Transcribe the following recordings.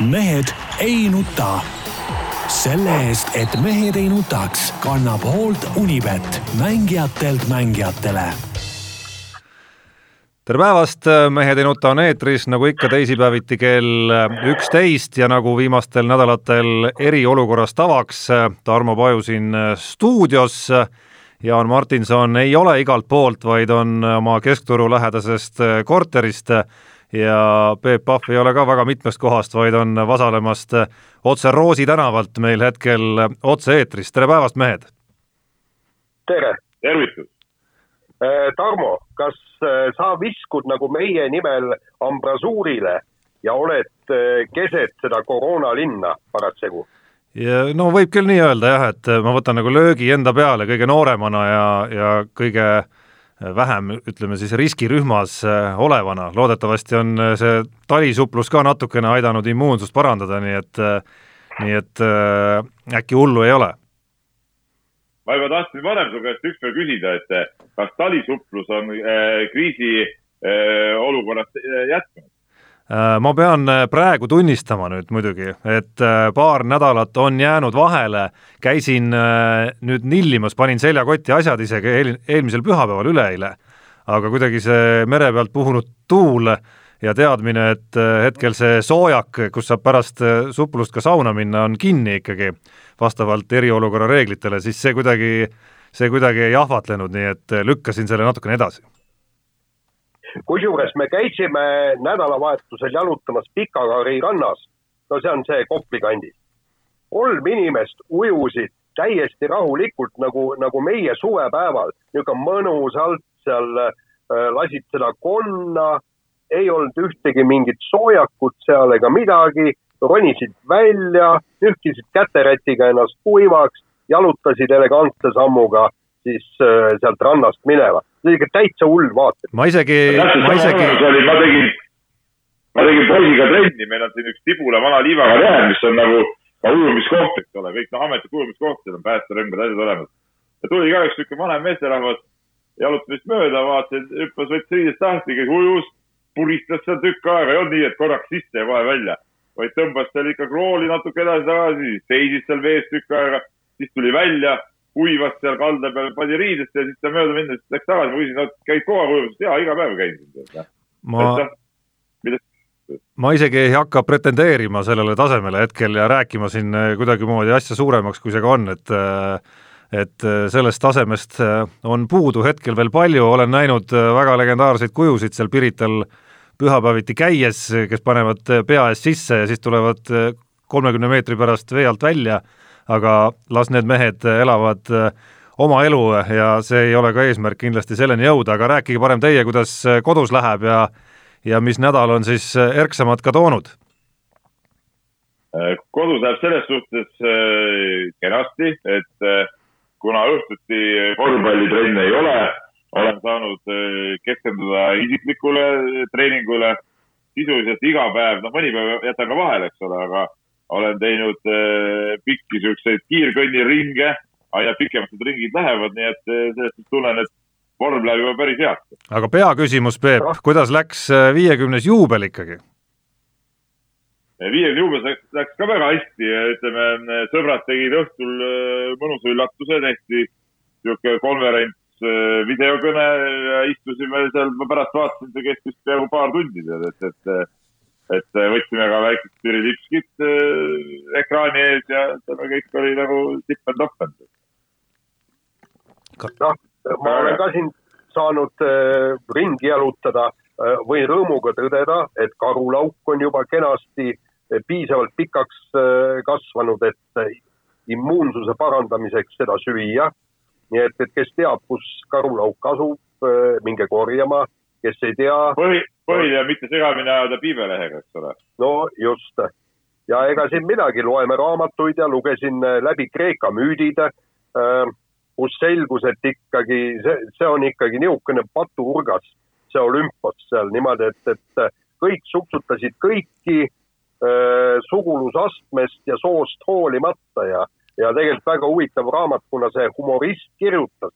mehed ei nuta. selle eest, et mehed ei nutaks, kannab hoolt Unibet, mängijatelt mängijatele tere päevast, Mehed ei nuta on eetris nagu ikka teisipäeviti kell üksteist ja nagu viimastel nädalatel eriolukorras tavaks, Tarmo Paju siin stuudios. Jaan Martinson ei ole igalt poolt, vaid on oma keskturu lähedasest korterist ja Peep Pahv ei ole ka väga mitmest kohast, vaid on vasalemast otse Roosi tänavalt meil hetkel otse-eetris, tere päevast, mehed! tere! tervitus! Äh, Tarmo, kas äh, sa viskud nagu meie nimel ambrasuurile ja oled äh, keset seda koroonalinna parasjagu? ja no võib küll nii öelda jah, et ma võtan nagu löögi enda peale kõige nooremana ja, ja kõige äh, vähem, ütleme siis riskirühmas äh, olevana, loodetavasti on äh, see talisuplus ka natukene aidanud immuunsust parandada, nii et äh, nii et äkki hullu ei ole? ma juba tahtsin varem su käest ükspäev küsida, et kas talisuplus on kriisi olukorras jätkunud? Äh, ma pean äh, praegu tunnistama nüüd muidugi, et äh, paar nädalat on jäänud vahele, käisin nüüd nillimas, panin seljakotti asjad isegi eel, eelmisel pühapäeval, üleeile, aga kuidagi see mere pealt puhunud tuul ja teadmine, et hetkel see soojak, kus saab pärast suplust ka sauna minna, on kinni ikkagi vastavalt eriolukorra reeglitele, siis see kuidagi, see kuidagi ei ahvatlenud, nii et lükkasin selle natukene edasi kusjuures me käisime nädalavahetusel jalutamas Pikakari rannas, no see on see Kopli kandis. kolm inimest ujusid täiesti rahulikult nagu, nagu meie suvepäeval, niisugune mõnusalt seal äh, lasid seda konna, ei olnud ühtegi mingit soojakut seal ega midagi, ronisid välja, nühkisid käterätiga ennast kuivaks, jalutasid elegantse sammuga siis äh, sealt rannast minema see oli ikka täitsa hull vaate. ma isegi, ma isegi. ma tegin, ma tegin poisiga trenni, meil on siin üks Tibula vana liivaga leher, mis on nagu ka ujumiskoht, eks ole, kõik noh, ametlik ujumiskoht, seal on päästerõngad, asjad olemas. ja tuli ka üks niisugune vanem meesterahvas, jalutas vist mööda, vaatasin, hüppas, võttis riidest lahti, kes ujus, puristas seal tükk aega, ei olnud nii, et korraks sisse ja kohe välja, vaid tõmbas seal ikka krooli natuke edasi-tagasi, seisis seal vees tükk aega, siis tuli välja kuivas seal kalda peal, pani riidesse ja siis ta mööda minnes läks tagasi, ma küsisin, et käid kogu aeg ujumas, jaa, iga päev käin ma, ma isegi ei hakka pretendeerima sellele tasemele hetkel ja rääkima siin eh, kuidagimoodi asja suuremaks, kui see ka on, et eh, et eh, sellest tasemest on puudu hetkel veel palju, olen näinud väga legendaarseid kujusid seal Pirital pühapäeviti käies, kes panevad pea ees sisse ja siis tulevad kolmekümne meetri pärast vee alt välja aga las need mehed elavad äh, oma elu ja see ei ole ka eesmärk kindlasti selleni jõuda, aga rääkige parem teie, kuidas äh, kodus läheb ja ja mis nädal on siis äh, erksamad ka toonud? kodus läheb selles suhtes kenasti, et kuna õhtuti korvpallitrenne ei ole, olen saanud keskenduda isiklikule treeningule sisuliselt iga päev, noh, mõni päev jätan ka vahele, eks ole, aga olen teinud äh, pikki siukseid kiirkõnniringe ja pikemad need ringid lähevad, nii et äh, sellest tunnen, et vorm läheb juba päris heaks. aga peaküsimus, Peep, kuidas läks äh, viiekümnes juubel ikkagi? viiekümne juubel läks, läks ka väga hästi, ütleme, sõbrad tegid õhtul mõnusa üllatuse, tehti niisugune konverents, videokõne ja istusime seal, ma pärast vaatasin, see kestis peaaegu paar tundi, et, et et äh, võtsime ka väikest Türi lipskit äh, ekraani ees ja ütleme, kõik oli nagu tipp-topp. noh, ma olen ka siin saanud äh, ringi jalutada võin rõõmuga tõdeda, et karulauk on juba kenasti piisavalt pikaks kasvanud, et immuunsuse parandamiseks seda süüa. nii et, et kes teab, kus karulauk asub minge korjama, kes ei tea Põhi põhiline on mitte segamini ajada piibelehega, eks ole. no just. ja ega siin midagi, loeme raamatuid ja lugesin äh, läbi Kreeka müüdid, äh, kus selgus, et ikkagi see, see on ikkagi niisugune patuurgas, see olümpos seal niimoodi, et, et äh, kõik suksutasid kõiki äh, sugulusastmest ja soost hoolimata ja, ja tegelikult väga huvitav raamat, kuna see humorist kirjutas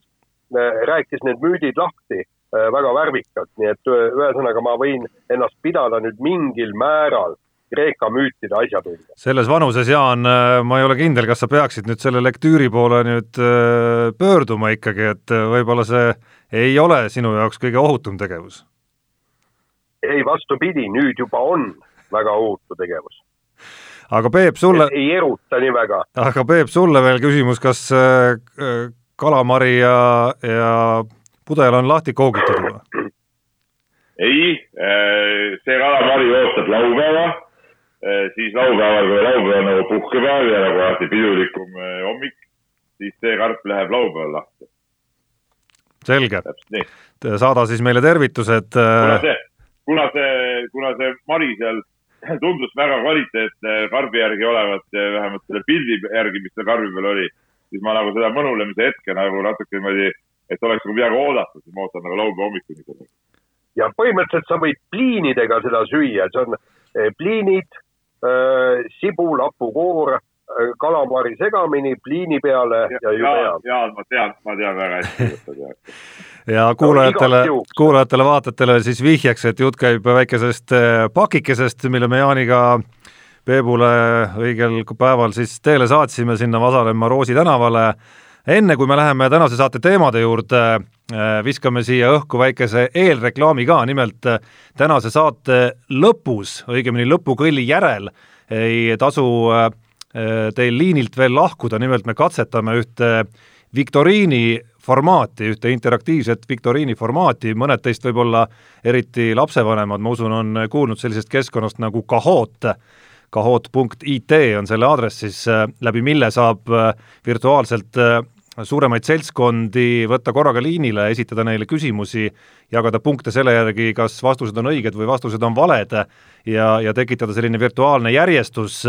äh,, rääkis need müüdid lahti väga värvikalt, nii et ühesõnaga ma võin ennast pidada nüüd mingil määral Kreeka müütide asjatundja. selles vanuses, Jaan, äh, ma ei ole kindel, kas sa peaksid nüüd selle lektüüri poole nüüd äh, pöörduma ikkagi, et äh, võib-olla see ei ole sinu jaoks kõige ohutum tegevus? ei, vastupidi, nüüd juba on väga ohutu tegevus. aga Peep, sulle ei eruta nii väga. aga Peep, sulle veel küsimus, kas kalamari ja, ja pudel on lahti koogitud või? ei, see kalamari ootab laupäeva Eh, siis laupäeval, kui laupäev on nagu puhkepäev ja nagu alati pidulikum eh, hommik, siis see karp läheb laupäeval lahti. selge. saada siis meile tervitused. Kuna see, kuna see, kuna see mari seal tundus väga kvaliteetne karbi järgi olevat, vähemalt selle pildi järgi, mis seal karbi peal oli, siis ma nagu seda mõnulemise hetke nagu natuke niimoodi, et oleks nagu midagi oodata, siis ma ootan nagu laupäeva hommikuni seda. ja põhimõtteliselt sa võid pliinidega seda süüa, see on pliinid Äh, sibul, hapukoor, äh, kalamari segamini pliini peale ja, ja jube hea. jaa, ma tean, ma tean väga hästi, kuidas sa tead. ja kuulajatele, kuulajatele-vaatajatele siis vihjeks, et jutt käib väikesest pakikesest, mille me Jaaniga Peebule õigel päeval siis teele saatsime sinna Vasalemma Roosi tänavale. Enne kui me läheme tänase saate teemade juurde, viskame siia õhku väikese eelreklaami ka, nimelt tänase saate lõpus, õigemini lõpukõlli järel ei tasu teil liinilt veel lahkuda, nimelt me katsetame ühte viktoriini formaati, ühte interaktiivset viktoriini formaati, mõned teist võib-olla, eriti lapsevanemad, ma usun, on kuulnud sellisest keskkonnast nagu Kahoot, kahoot.it on selle aadress siis, läbi mille saab virtuaalselt suuremaid seltskondi võtta korraga liinile, esitada neile küsimusi, jagada punkte selle järgi, kas vastused on õiged või vastused on valed ja, ja tekitada selline virtuaalne järjestus.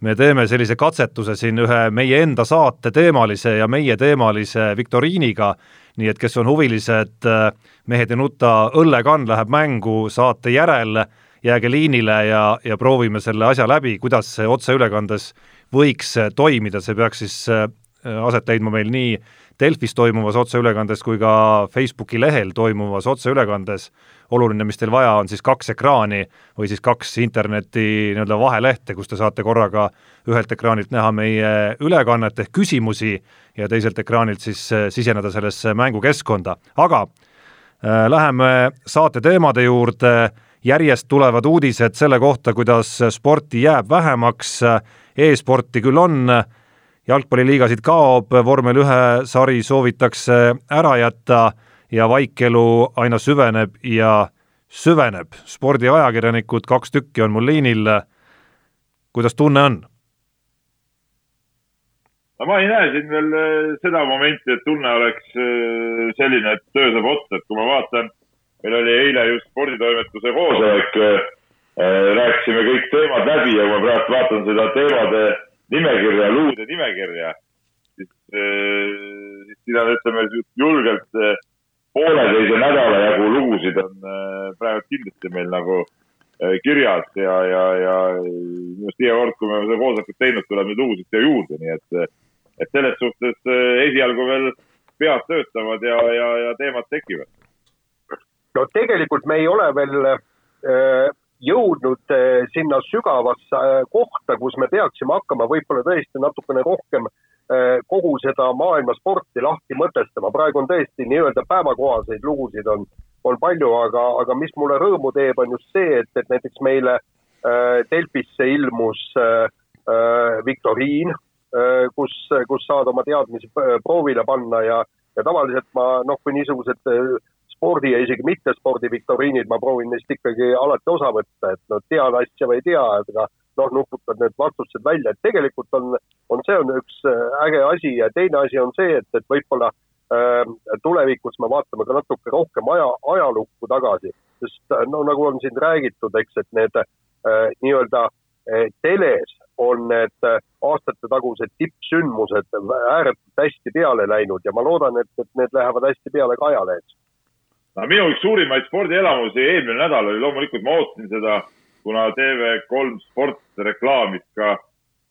me teeme sellise katsetuse siin ühe meie enda saate teemalise ja meie teemalise viktoriiniga, nii et kes on huvilised, Mehed ei nuta õllekann läheb mängu saate järel, jääge liinile ja, ja proovime selle asja läbi, kuidas see otseülekandes võiks toimida, see peaks siis aset leidma meil nii Delfis toimuvas otseülekandes kui ka Facebooki lehel toimuvas otseülekandes. oluline, mis teil vaja on, siis kaks ekraani või siis kaks interneti nii-öelda vahelehte, kus te saate korraga ühelt ekraanilt näha meie ülekannet ehk küsimusi ja teiselt ekraanilt siis äh, siseneda sellesse mängukeskkonda, aga äh, läheme saate teemade juurde, järjest tulevad uudised selle kohta, kuidas sporti jääb vähemaks. E, e-sporti küll on äh,, jalgpalliliigasid kaob, vormel ühe sari soovitakse ära jätta ja vaikelu aina süveneb ja süveneb. spordiajakirjanikud, kaks tükki on mul liinil. kuidas tunne on? no ma ei näe siin veel äh, seda momenti, et tunne oleks äh, selline, et töö saab otsa, et kui ma vaatan, meil oli eile just sporditoimetuse koosolek, äh, rääkisime kõik teemad läbi ja kui ma praegu vaatan seda teemade nimekirja, luude nimekirja, siis, äh, siis siin on, ütleme julgelt äh, pooleteise nädala jagu lugusid on äh, praegu kindlasti meil nagu kirjas ja, ja, ja minu arust iga kord, kui me seda koosolekut teinud, tuleb neid lugusid siia juurde, nii et, et selles suhtes esialgu veel pead töötavad ja, ja, ja teemad tekivad. no tegelikult me ei ole veel jõudnud eh, sinna sügavasse eh, kohta, kus me peaksime hakkama võib-olla tõesti natukene rohkem eh, kogu seda maailma sporti lahti mõtestama. praegu on tõesti nii-öelda päevakohaseid lugusid on, on palju, aga, aga mis mulle rõõmu teeb, on just see, et, et näiteks meile Delfisse ilmus viktoriin, kus, kus saad oma teadmisi proovile panna ja, ja tavaliselt ma noh, kui niisugused spordi ja isegi mittespordi viktoriinid, ma proovin neist ikkagi alati osa võtta, et no tean asja või ei tea, aga noh, nuputad need vastused välja, et tegelikult on, on, see on üks äh, äge asi ja teine asi on see, et, et võib-olla äh, tulevikus me vaatame ka natuke rohkem aja, ajalukku tagasi, sest äh, no nagu on siin räägitud, eks, et need äh, nii-öelda äh, teles on need äh, aastatetagused tippsündmused ääretult hästi peale läinud ja ma loodan, et, et need lähevad hästi peale ka ajalehes no minu üks suurimaid spordielamusi eelmine nädal oli loomulikult, ma ootasin seda, kuna TV3 Sport reklaamis ka,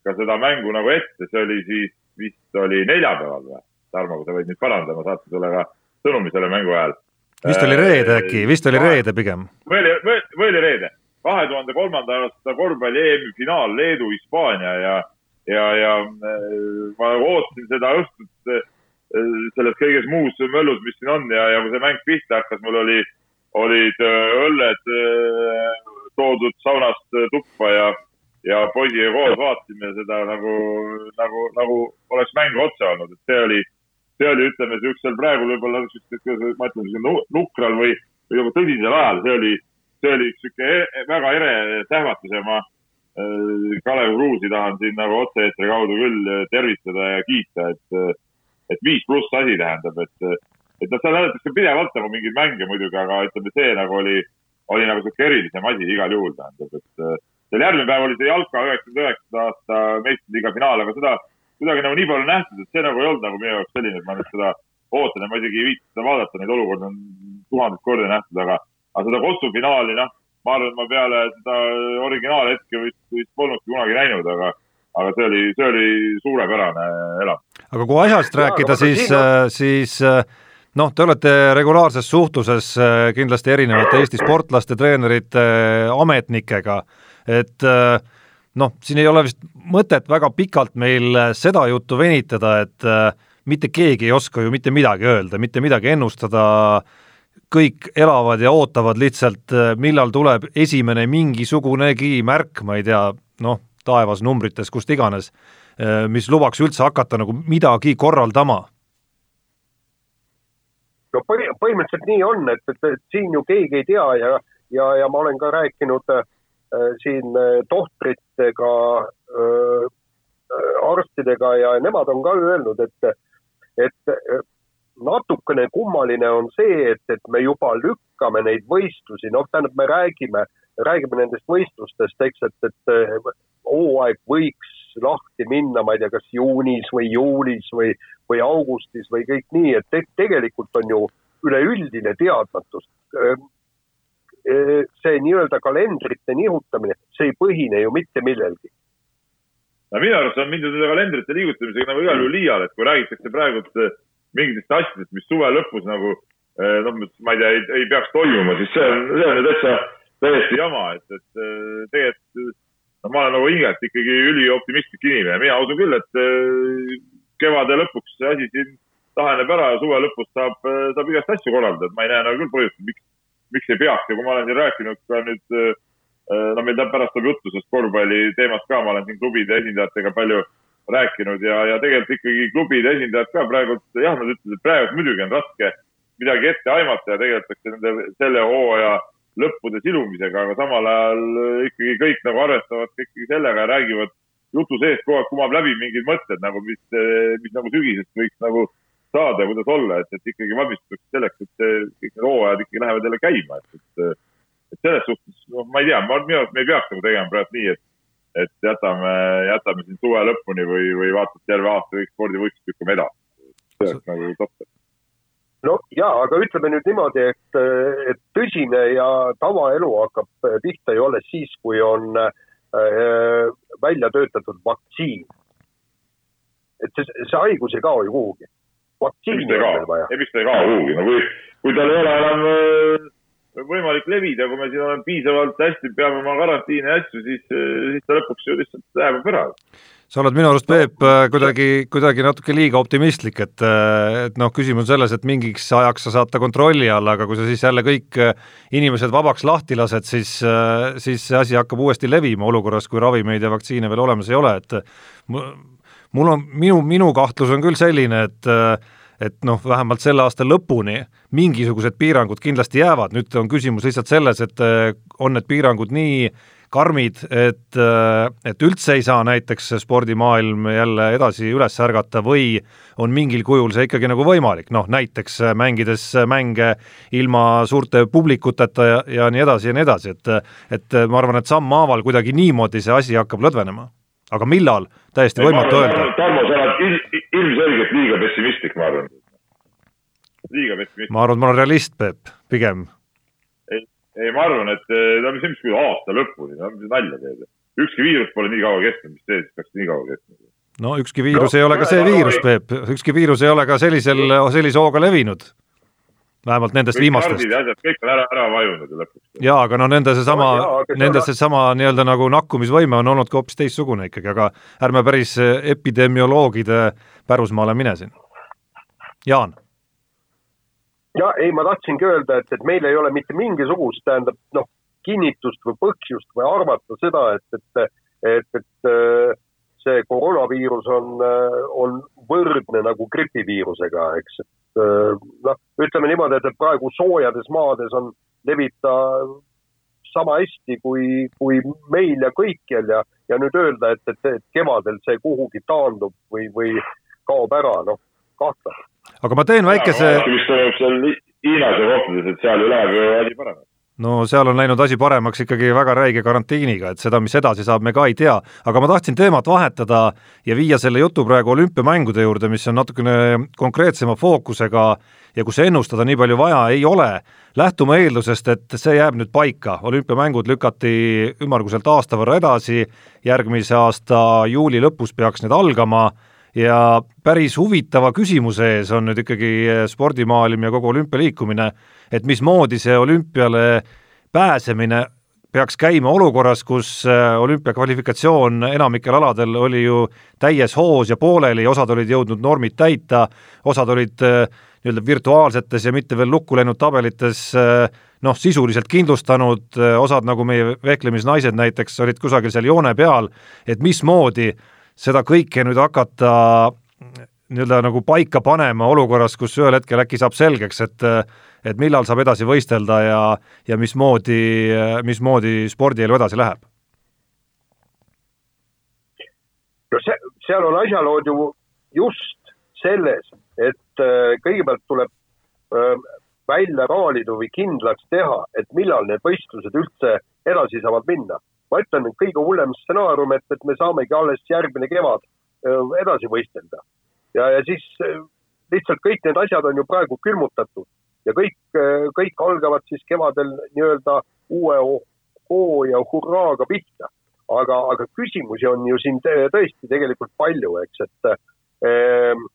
ka seda mängu nagu ette, see oli siis vist oli neljapäeval või? Tarmo, kui sa võid nüüd parandada, ma saatsin sulle ka sõnumi selle mängu ajal. vist oli reede äkki, vist oli reede pigem. või oli, või oli reede? kahe tuhande kolmanda aasta korvpalli EM-i finaal Leedu-Hispaania ja, ja, ja ma ootasin seda õhtut selles kõiges muus möllus, mis siin on ja, ja kui see mäng pihta hakkas, mul oli, olid õlled toodud saunast tuppa ja ja poisiga koos vaatasime seda nagu, nagu, nagu oleks mäng otsa olnud, et see oli, see oli, ütleme, niisugusel praegu võib-olla, ma ütlen, nukral või, või nagu tõsisel ajal, see oli, see oli üks niisugune e-, väga ere sähvatus ja ma äh, Kalev Kruusi tahan siin nagu otse-eetri kaudu küll tervitada ja kiita, et, et viis pluss asi tähendab, et, et noh, seal näidatakse pidevalt nagu mingeid mänge muidugi, aga ütleme, see nagu oli, oli nagu niisugune erilisem asi igal juhul tähendab, et seal järgmine päev oli see jalka üheksakümne üheksanda aasta meistriliiga finaal, aga seda kuidagi nagu nii palju nähtud, et see nagu ei olnud nagu minu jaoks selline, et ma nüüd seda ootan ja ma isegi ei viitsi seda vaadata, neid olukordi on tuhandet korda nähtud, aga, aga seda Kossu finaali, noh, ma arvan, et ma peale seda originaalhetke vist, vist polnudki kunagi näinud, aga aga see oli, see oli suurepärane elam. Aga kui asjast rääkida, siis, siis noh, te olete regulaarses suhtluses kindlasti erinevate Eesti sportlaste, treenerite, ametnikega. Et äh, noh, siin ei ole vist mõtet väga pikalt meil äh, seda juttu venitada, et äh, mitte keegi ei oska ju mitte midagi öelda, mitte midagi ennustada, kõik elavad ja ootavad lihtsalt, millal tuleb esimene mingisugunegi märk, ma ei tea, noh, taevas, numbrites, kust iganes, mis lubaks üldse hakata nagu midagi korraldama no põhimõtteliselt nii on, et, et, et siin ju keegi ei tea ja, ja, ja ma olen ka rääkinud äh, Äh, siin äh, tohtritega, äh, arstidega ja nemad on ka öelnud, et, et natukene kummaline on see, et, et me juba lükkame neid võistlusi, noh, tähendab, me räägime, räägime nendest võistlustest, eks, et, et hooaeg võiks lahti minna, ma ei tea, kas juunis või juulis või, või augustis või kõik nii, et te, tegelikult on ju üleüldine teadmatus see nii-öelda kalendrite nihutamine, see ei põhine ju mitte millelgi. no minu arust on mindud nende kalendrite liigutamisega nagu igal juhul liiale, et kui räägitakse praegu mingitest asjadest, mis suve lõpus nagu noh, ma ei tea, ei peaks toimuma, siis see on, see on ju täitsa täiesti jama, et, et tegelikult no ma olen nagu hingelt ikkagi ülioptimistlik inimene, mina usun küll, et kevade lõpuks see asi siin laheneb ära ja suve lõpus saab, saab igast asju korraldada, et ma ei näe nagu küll põhjust, miks miks ei peaks. Ja kui ma olen siin rääkinud ka nüüd, äh, no meil pärast tuleb juttu sellest korvpalli teemast ka, ma olen siin klubide esindajatega palju rääkinud ja, ja tegelikult ikkagi klubide esindajad ka praegu, jah, nad ütlesid, et praegu muidugi on raske midagi ette aimata ja tegeletakse nende selle hooaja lõppude silumisega, aga samal ajal ikkagi kõik nagu arvestavad ikkagi sellega ja räägivad jutu sees kogu aeg kumab läbi mingid mõtted nagu, mis, mis nagu sügisest võiks nagu saada ja kuidas olla, et, et ikkagi valmistutakse selleks, et see, kõik need hooajad ikkagi lähevad jälle käima, et, et, et selles suhtes, noh, ma ei tea, ma, minu arust me ei peaks nagu tegema praegu nii, et, et jätame, jätame siin suve lõpuni või, või vaata, et terve aasta kõik spordivõistlused lükkame edasi. see oleks nagu totter no ja, aga ütleme nüüd niimoodi, et, et tõsine ja tavaelu hakkab pihta ju alles siis, kui on äh, välja töötatud vaktsiin. et see, see haigus ei kao ju kuhugi vaktsiini on veel vaja. ei, miks ta ei kao kuhugi, no kui, kui tal ei ole enam äh, võimalik levida, kui me siin oleme piisavalt hästi, peame oma karantiini asju, siis, äh, siis ta lõpuks ju lihtsalt hääbub ära sa oled minu arust, Peep, äh, kuidagi, kuidagi natuke liiga optimistlik, et et noh, küsimus on selles, et mingiks ajaks sa saad ta kontrolli alla, aga kui sa siis jälle kõik inimesed vabaks lahti lased, siis, siis see asi hakkab uuesti levima olukorras, kui ravimeid ja vaktsiine veel olemas ei ole, et mul on, minu, minu kahtlus on küll selline, et et noh, vähemalt selle aasta lõpuni mingisugused piirangud kindlasti jäävad, nüüd on küsimus lihtsalt selles, et on need piirangud nii karmid, et, et üldse ei saa näiteks spordimaailm jälle edasi üles ärgata või on mingil kujul see ikkagi nagu võimalik, noh näiteks mängides mänge ilma suurte publikuteta ja, ja nii edasi ja nii edasi, et et ma arvan, et sammhaaval kuidagi niimoodi see asi hakkab lõdvenema aga millal, täiesti võimatu öelda. Tarmo, sa oled il, ilmselgelt liiga pessimistlik, ma arvan. liiga pessimistlik. ma arvan, et ma olen realist, Peep, pigem. Ei, ma arvan, et eh, no mis, mis aasta lõpuni, no mis nalja teed. ükski viirus pole nii kaua kestnud, mis see siis peaks nii kaua kestma no ükski viirus no, ei ole ka see viirus, Peep, ükski viirus ei ole ka sellisel, sellise hooga levinud vähemalt nendest kõik viimastest. kõik on ära, ära vajunud ju lõpuks. jaa, aga no nende seesama no,, nende seesama nii-öelda nagu nakkumisvõime on olnud ka hoopis teistsugune ikkagi, aga ärme päris epidemioloogide pärusmaale mine siin. Jaan. Ja ei, ma tahtsingi öelda, et, et meil ei ole mitte mingisugust, tähendab noh, kinnitust või põhjust või arvata seda, et, et, et, et see koroonaviirus on, on võrdne nagu gripiviirusega, eks, et noh, ütleme niimoodi, et, praegu soojades maades on, levib ta sama hästi kui, kui meil ja kõikjal ja, ja nüüd öelda, et, et, et kevadel see kuhugi taandub või, või kaob ära, noh, kahtlane. Aga ma teen väikese. mis toimub seal Hiinas ja kohtades, et seal ju läheb ju asi paremaks no seal on läinud asi paremaks ikkagi väga räige karantiiniga, et seda, mis edasi saab, me ka ei tea. aga ma tahtsin teemat vahetada ja viia selle jutu praegu olümpiamängude juurde, mis on natukene konkreetsema fookusega ja kus ennustada nii palju vaja ei ole. lähtuma eeldusest, et see jääb nüüd paika, olümpiamängud lükati ümmarguselt aasta võrra edasi, järgmise aasta juuli lõpus peaks need algama ja päris huvitava küsimuse ees on nüüd ikkagi spordimaailm ja kogu olümpialiikumine, et mismoodi see olümpiale pääsemine peaks käima olukorras, kus äh, olümpiakvalifikatsioon enamikel aladel oli ju täies hoos ja pooleli, osad olid jõudnud normid täita, osad olid äh, nii-öelda virtuaalsetes ja mitte veel lukku läinud tabelites äh, noh, sisuliselt kindlustanud, osad nagu meie vehklemisnaised näiteks olid kusagil seal joone peal, et mismoodi seda kõike nüüd hakata nii-öelda nagu paika panema olukorras, kus ühel hetkel äkki saab selgeks, et et millal saab edasi võistelda ja, ja mismoodi, mismoodi spordielu edasi läheb? no see, seal on asjalood ju just selles, et äh, kõigepealt tuleb äh, välja raalida või kindlaks teha, et millal need võistlused üldse edasi saavad minna. Ma ütlen, et kõige hullem stsenaarium, et, et me saamegi alles järgmine kevad edasi võistelda. ja, ja siis lihtsalt kõik need asjad on ju praegu külmutatud ja kõik, kõik algavad siis kevadel nii-öelda uue hoo ja hurraaga pihta. aga, aga küsimusi on ju siin tõesti tegelikult palju, eks, et ehm,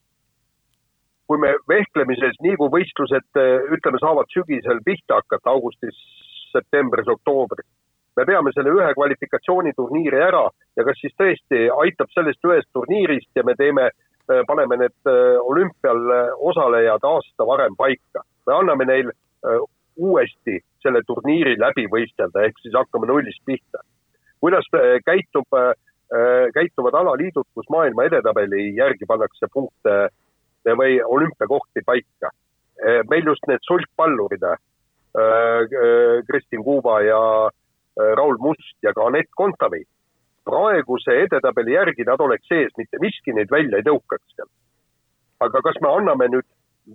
kui me vehklemises, nii kui võistlused ütleme, saavad sügisel pihta hakata augustis, septembris, oktoobris, me peame selle ühe kvalifikatsiooniturniiri ära ja kas siis tõesti aitab sellest ühest turniirist ja me teeme, paneme need olümpial osalejad aasta varem paika me anname neil äh, uuesti selle turniiri läbi võistelda, ehk siis hakkame nullist pihta. kuidas äh, käitub, äh, käituvad alaliidud, kus maailma edetabeli järgi pannakse punkte või olümpiakohti paika? meil just need sulgpallurid, Kristin Kuuba ja Raul Must ja ka Anett Kontavi, praeguse edetabeli järgi nad oleks sees, mitte miski neid välja ei tõukaks seal. aga kas me anname nüüd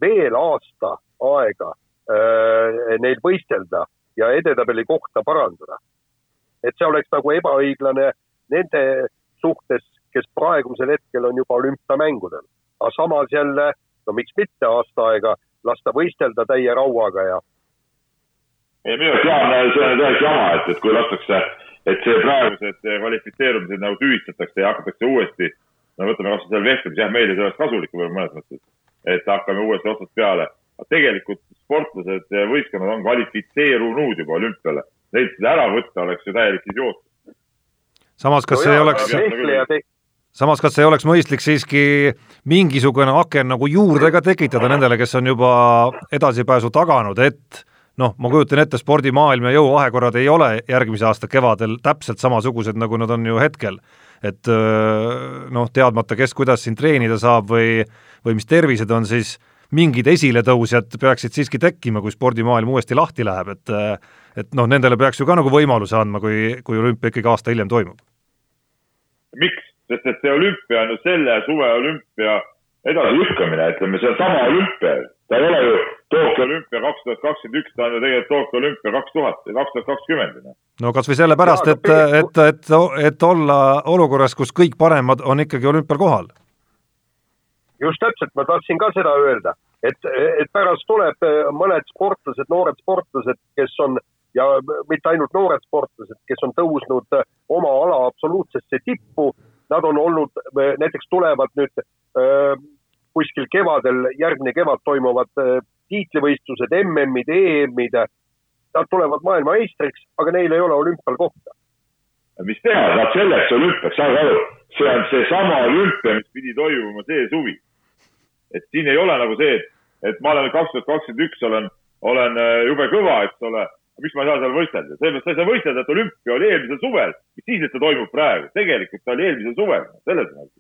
veel aasta aega äh, neil võistelda ja edetabeli kohta parandada. et see oleks nagu ebaõiglane nende suhtes, kes praegusel hetkel on juba olümpiamängudel. aga samas jälle, no miks mitte aasta aega lasta võistelda täie rauaga ja. Ei, minu arust Jaan, see on täiesti jama, et, et kui lastakse, et see praegused kvalifitseerumised nagu tühistatakse ja hakatakse uuesti, no võtame kas või selle vehklemise, jah, meile see oleks kasulik võib-olla mõnes mõttes, et hakkame uuesti otsast peale tegelikult sportlased ja võistkonnad on kvalifitseerunud juba olümpiale. Neilt seda ära võtta oleks ju täielik idioot. samas, kas no ei oleks, samas, kas ei oleks mõistlik siiski mingisugune aken nagu juurde ka tekitada nendele, kes on juba edasipääsu taganud, et noh, ma kujutan ette, spordimaailm ja jõuvahekorrad ei ole järgmise aasta kevadel täpselt samasugused, nagu nad on ju hetkel. et noh, teadmata, kes kuidas siin treenida saab või, või mis tervised on, siis mingid esiletõusjad peaksid siiski tekkima, kui spordimaailm uuesti lahti läheb, et et noh, nendele peaks ju ka nagu võimaluse andma, kui, kui olümpia ikkagi aasta hiljem toimub. miks? sest et see olümpia on ju selle suve olümpia edasilükkamine, ütleme, see on sama olümpia. Ta ei ole ju Tokyo olümpia kaks tuhat kakskümmend üks, ta on ju tegelikult Tokyo olümpia kaks tuhat, kaks tuhat kakskümmend. no kas või sellepärast, et, et, et, et olla olukorras, kus kõik paremad on ikkagi olümpial kohal just täpselt, ma tahtsin ka seda öelda, et, et pärast tuleb eh, mõned sportlased, noored sportlased, kes on ja mitte ainult noored sportlased, kes on tõusnud eh, oma ala absoluutsesse tippu, nad on olnud, näiteks tulevad nüüd äh, kuskil kevadel, järgmine kevad toimuvad äh, tiitlivõistlused, MM-id, EM-id, nad tulevad maailmameistriks, aga neil ei ole olümpial kohta. mis teha, nad selleks olümpiaks, saage aru, see on seesama olümpia, mis pidi toimuma see suvi. et siin ei ole nagu see, et, et ma olen kaks tuhat kakskümmend üks, olen, olen äh, jube kõva, eks ole, miks ma ei saa seal võistelda, sellepärast sa ei saa võistelda, et olümpia oli eelmisel suvel, mis siis, et ta toimub praegu, tegelikult ta oli eelmisel suvel, selles asi.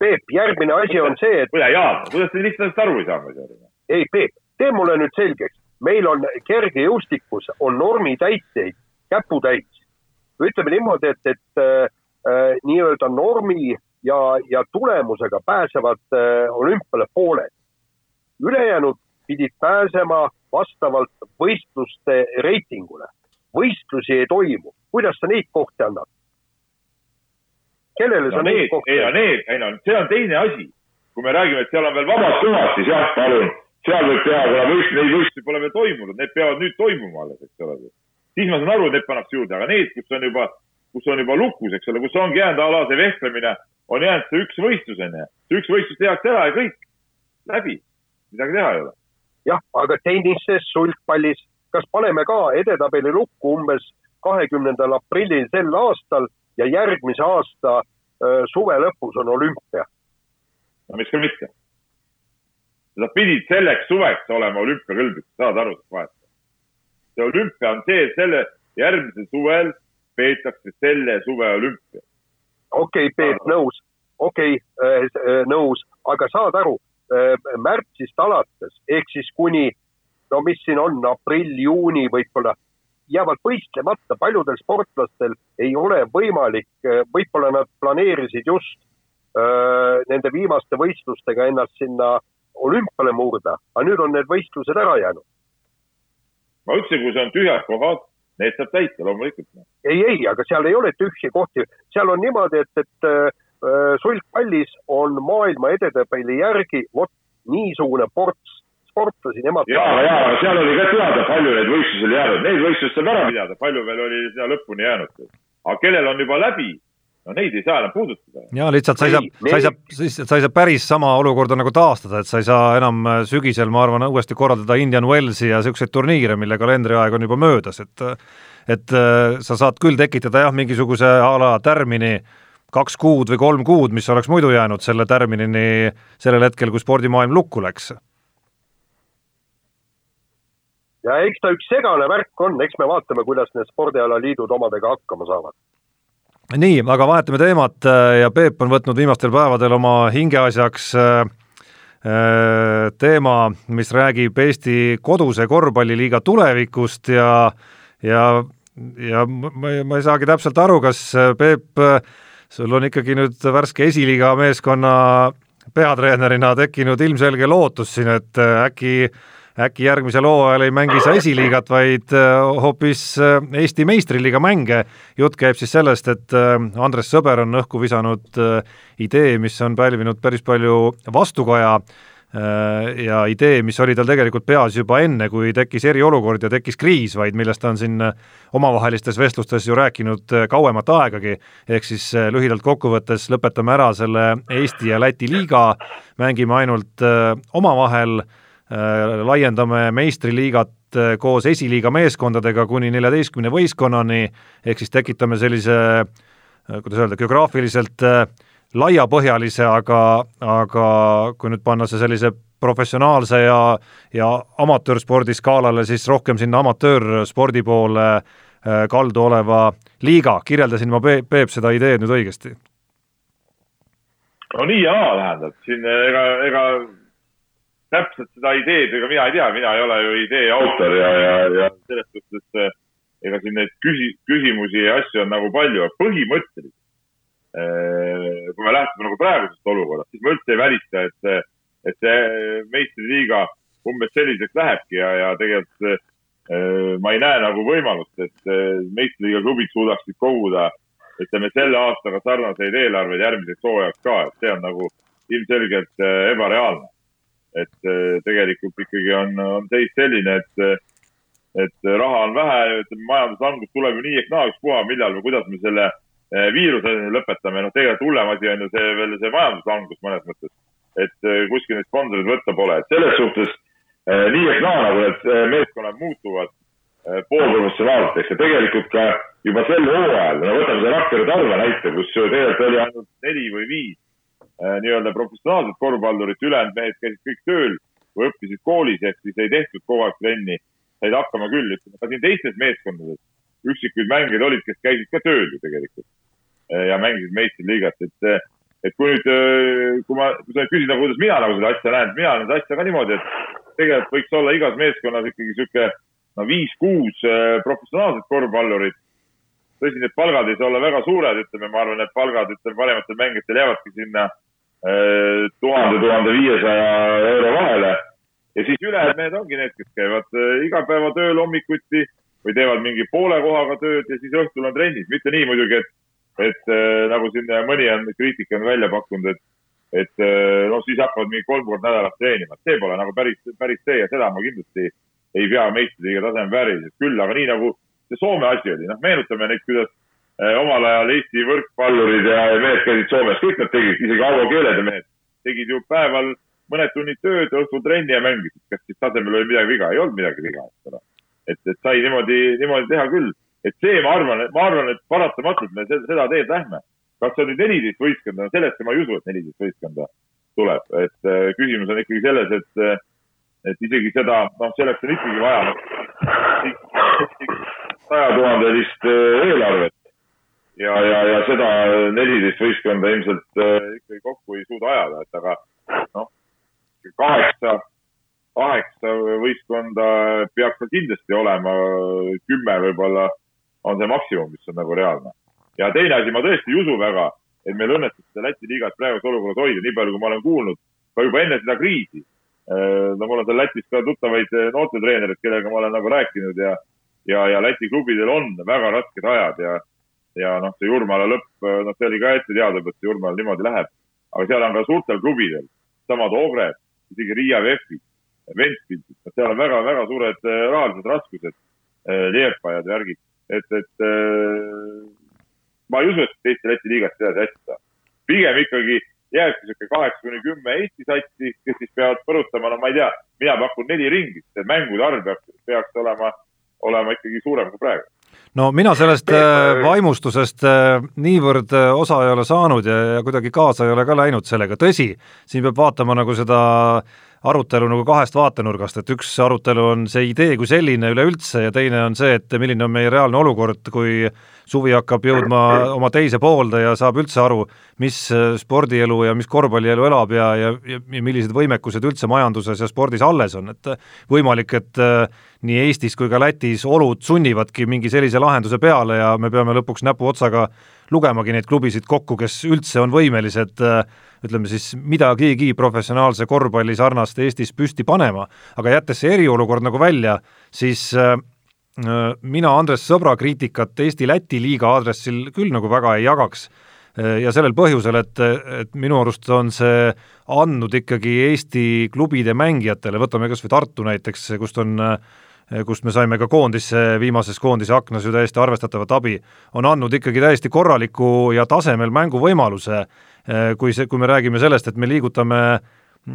Peep, järgmine asi on see, et. kuule, Jaan, kuidas te lihtsalt aru ei saa, ma ei saa aru. ei, Peep, tee mulle nüüd selgeks, meil on kergejõustikus on normitäitjaid käputäis. ütleme niimoodi, et, et äh, äh, nii-öelda normi ja, ja tulemusega pääsevad äh, olümpiale pooled. ülejäänud pidid pääsema vastavalt võistluste reitingule. võistlusi ei toimu, kuidas sa neid kohti annad? Kellele no sa need, kohti ei no need, ei no see on teine asi. kui me räägime, et seal on veel vabad kohad, siis jah, palun, seal võib teha, kuna võist-, neid võistlusi pole veel toimunud, need peavad nüüd toimuma alles, eks ole. siis ma saan aru, et need pannakse juurde, aga need, kus on juba, kus on juba lukus, eks ole, kus ongi jäänud a la see vehklemine, on jäänud see üks võistlus, onju. see üks võistlus tehakse ära ja kõik, läbi, midagi teha ei ole. jah, aga tennises, sulgpallis, kas paneme ka edetabeli lukku umbes kahekümnendal aprillil sel aastal ja järgmise aasta öö, suve lõpus on olümpia. no miks ka mitte. sa pidid selleks suveks olema olümpiakõlblik, saad aru sellest vahest? see olümpia on see, selle järgmisel suvel peetakse selle suve olümpia. okei okay,, Peep, nõus, okei okay,, nõus, aga saad aru, märtsist alates ehk siis kuni, no mis siin on, aprill, juuni võib-olla jäävad võistlemata, paljudel sportlastel ei ole võimalik, võib-olla nad planeerisid just öö, nende viimaste võistlustega ennast sinna olümpiale murda, aga nüüd on need võistlused ära jäänud. ma ütlesin, kui see on tühjad kohad, need saab täita loomulikult. ei, ei, aga seal ei ole tühji kohti, seal on niimoodi, et, et öö, sulgpallis on maailma edetabeli järgi vot niisugune ports sportlasi, nemad. ja, ja seal oli ka teada, palju neid võistlusi oli jäänud, neid võistlusi saab ära pidada, palju veel oli sinna lõpuni jäänud. aga kellel on juba läbi, no neid ei saa enam puudutada. ja lihtsalt sa ei saa, sa ei saa, sa ei saa päris sama olukorda nagu taastada, et sa ei saa enam äh, sügisel, ma arvan, uuesti korraldada Indian Wellsi ja niisuguseid turniire, mille kalendriaeg on juba möödas, et et äh, sa saad küll tekitada jah, mingisuguse a la tärmini kaks kuud või kolm kuud, mis oleks muidu jäänud selle tärminini sellel hetkel, kui spordimaailm lukku läks ja eks ta üks segane värk on, eks me vaatame, kuidas need spordialaliidud omadega hakkama saavad. nii, aga vahetame teemat äh, ja Peep on võtnud viimastel päevadel oma hingeasjaks äh, äh, teema, mis räägib Eesti koduse korvpalliliiga tulevikust ja ja, ja ma, ma ei saagi täpselt aru, kas Peep, sul on ikkagi nüüd värske esiliiga meeskonna peatreenerina tekkinud ilmselge lootus siin, et äkki äh, äkki järgmisel hooajal ei mängi sa esiliigat, vaid äh, hoopis äh, Eesti meistriliiga mänge. jutt käib siis sellest, et äh, Andres Sõber on õhku visanud idee, mis on pälvinud päris palju vastukaja ja idee, mis oli tal tegelikult peas juba enne, kui tekkis eriolukord ja tekkis kriis, vaid millest ta on siin omavahelistes vestlustes ju rääkinud kauemat aegagi, ehk siis lühidalt kokkuvõttes lõpetame ära selle Eesti ja Läti liiga, mängime ainult omavahel laiendame meistriliigat äh, koos esiliiga meeskondadega kuni neljateistkümne võistkonnani, ehk siis tekitame sellise, äh, kuidas öelda, geograafiliselt laiapõhjalise, aga, aga kui nüüd panna see sellise professionaalse ja, ja amatöörspordi skaalale, siis rohkem sinna amatöörspordi poole kaldu oleva liiga, kirjeldasin ma, Peep, seda ideed nüüd õigesti? no nii ja naa tähendab, siin ega, ega täpselt seda ideed, ega mina ei tea, mina ei ole ju idee autor ja, ja, ja selles suhtes eh, ega siin neid küsi-, küsimusi ja asju on nagu palju, aga põhimõtteliselt eh, kui me lähtume nagu praegusest olukorrast, siis ma üldse ei välista, et, et see meistriliiga umbes selliseks lähebki ja, ja tegelikult eh, ma ei näe nagu võimalust, et meistriliiga klubid suudaksid koguda ütleme selle aastaga sarnaseid eelarveid järgmiseks hooajaks ka, et see on nagu ilmselgelt ebareaalne et äh, tegelikult ikkagi on, on seis selline, et, et raha on vähe, ütleme majanduslangus tuleb ju nii ehk naa, ükspuha, millal või kuidas me selle äh, viiruse lõpetame, noh, tegelikult hullem asi on ju see veel see majanduslangus mõnes mõttes. et kuskil neid sponsoreid võtta pole, et selles suhtes nii ehk naa, nagu need meeskonnad muutuvad poolprofessionaalseteks ja tegelikult ka juba sel hooajal, no võtame selle Rakvere Tarva näite, kus tegelikult oli ainult neli või viis nii-öelda professionaalset korvpallurit, ülejäänud mehed käisid kõik tööl või õppisid koolis, ehk siis ei tehtud kogu aeg trenni, said hakkama küll, ütleme ka siin teistes meeskondades üksikuid mängijaid olid, kes käisid ka tööl ju tegelikult ja mängisid meistriliigat, et et kui nüüd, kui ma, kui sa küsid nagu, kuidas mina nagu seda asja näen, mina näen seda asja ka niimoodi, et tegelikult võiks olla igas meeskonnas ikkagi sihuke no viis-kuus professionaalset korvpallurit. tõsi, need palgad ei saa olla väga suured, ütleme, ma arvan, et palgad, ütleme, parematel mängijatel jäävadki sinna tuhande, tuhande viiesaja euro vahele. ja siis ülejäänud mehed ongi need, kes käivad igapäevatööl hommikuti või teevad mingi poole kohaga tööd ja siis õhtul on trennis, mitte nii muidugi, et, et nagu siin mõni on, kriitika on välja pakkunud, et, et noh, siis hakkavad mingi kolm korda nädalas treenima, see pole nagu päris, päris see ja seda ma kindlasti ei pea meistriliiga taseme vääriliseks. Küll, aga nii nagu see Soome asi oli, noh, meenutame neid, kuidas omal ajal Eesti võrkpallurid ja mehed käisid Soomes, kõik nad tegid, isegi Arvo Keeled ja mehed tegid ju päeval mõned tunnid tööd, õhtul trenni ja mängisid. kas siis tasemel oli midagi viga? ei olnud midagi viga, eks ole. et, et sai niimoodi, niimoodi teha küll. et see, ma arvan, ma arvan, et paratamatult me seda teed lähme. kas see on nüüd neliteist võistkonda, sellesse ma ei usu, et neliteist võistkonda tuleb, et äh, küsimus on ikkagi selles, et, et isegi seda, noh, selleks on ikkagi vaja sajatuhandelist eelarvet ja, ja, ja seda neliteist võistkonda ilmselt äh, ikkagi kokku ei suuda ajada, et aga noh, kaheksa, kaheksa võistkonda peaks tal kindlasti olema, kümme võib-olla on see maksimum, mis on nagu reaalne. ja teine asi, ma tõesti ei usu väga, et meil õnnestub seda Läti liigat praeguses olukorras hoida, nii palju, kui ma olen kuulnud, ka juba enne seda kriisi. no mul on seal Lätis ka tuttavaid noortetreenereid, kellega ma olen nagu rääkinud ja, ja, ja Läti klubidel on väga rasked ajad ja, ja noh, see Jurmala lõpp, noh, see oli ka ette teada, et Jurmal niimoodi läheb. aga seal on ka suurtel klubidel, samad Ogred, isegi Riia VEF-id, Ventspilsid, seal on väga-väga suured rahalised raskused, Liepajad ja värgid, et, et ma ei usu, et Eesti-Läti liigast edasi hästi saab. pigem ikkagi jääbki sihuke kaheksa kuni kümme Eesti satsi, kes siis peavad põrutama, no ma ei tea, mina pakun neli ringi, see mängude arv peaks, peaks olema, olema ikkagi suurem kui praegu no mina sellest vaimustusest niivõrd osa ei ole saanud ja, ja kuidagi kaasa ei ole ka läinud sellega, tõsi, siin peab vaatama nagu seda arutelu nagu kahest vaatenurgast, et üks arutelu on see idee kui selline üleüldse ja teine on see, et milline on meie reaalne olukord, kui suvi hakkab jõudma oma teise poolde ja saab üldse aru, mis spordielu ja mis korvpallielu elab ja, ja, ja millised võimekused üldse majanduses ja spordis alles on, et võimalik, et nii Eestis kui ka Lätis olud sunnivadki mingi sellise lahenduse peale ja me peame lõpuks näpuotsaga lugemagi neid klubisid kokku, kes üldse on võimelised ütleme siis midagigi professionaalse korvpalli sarnast Eestis püsti panema, aga jättes see eriolukord nagu välja, siis äh, mina Andres Sõbra kriitikat Eesti-Läti liiga aadressil küll nagu väga ei jagaks ja sellel põhjusel, et, et minu arust on see andnud ikkagi Eesti klubide mängijatele, võtame kas või Tartu näiteks, kust on kust me saime ka koondisse, viimases koondise aknas ju täiesti arvestatavat abi, on andnud ikkagi täiesti korraliku ja tasemel mänguvõimaluse, kui see, kui me räägime sellest, et me liigutame,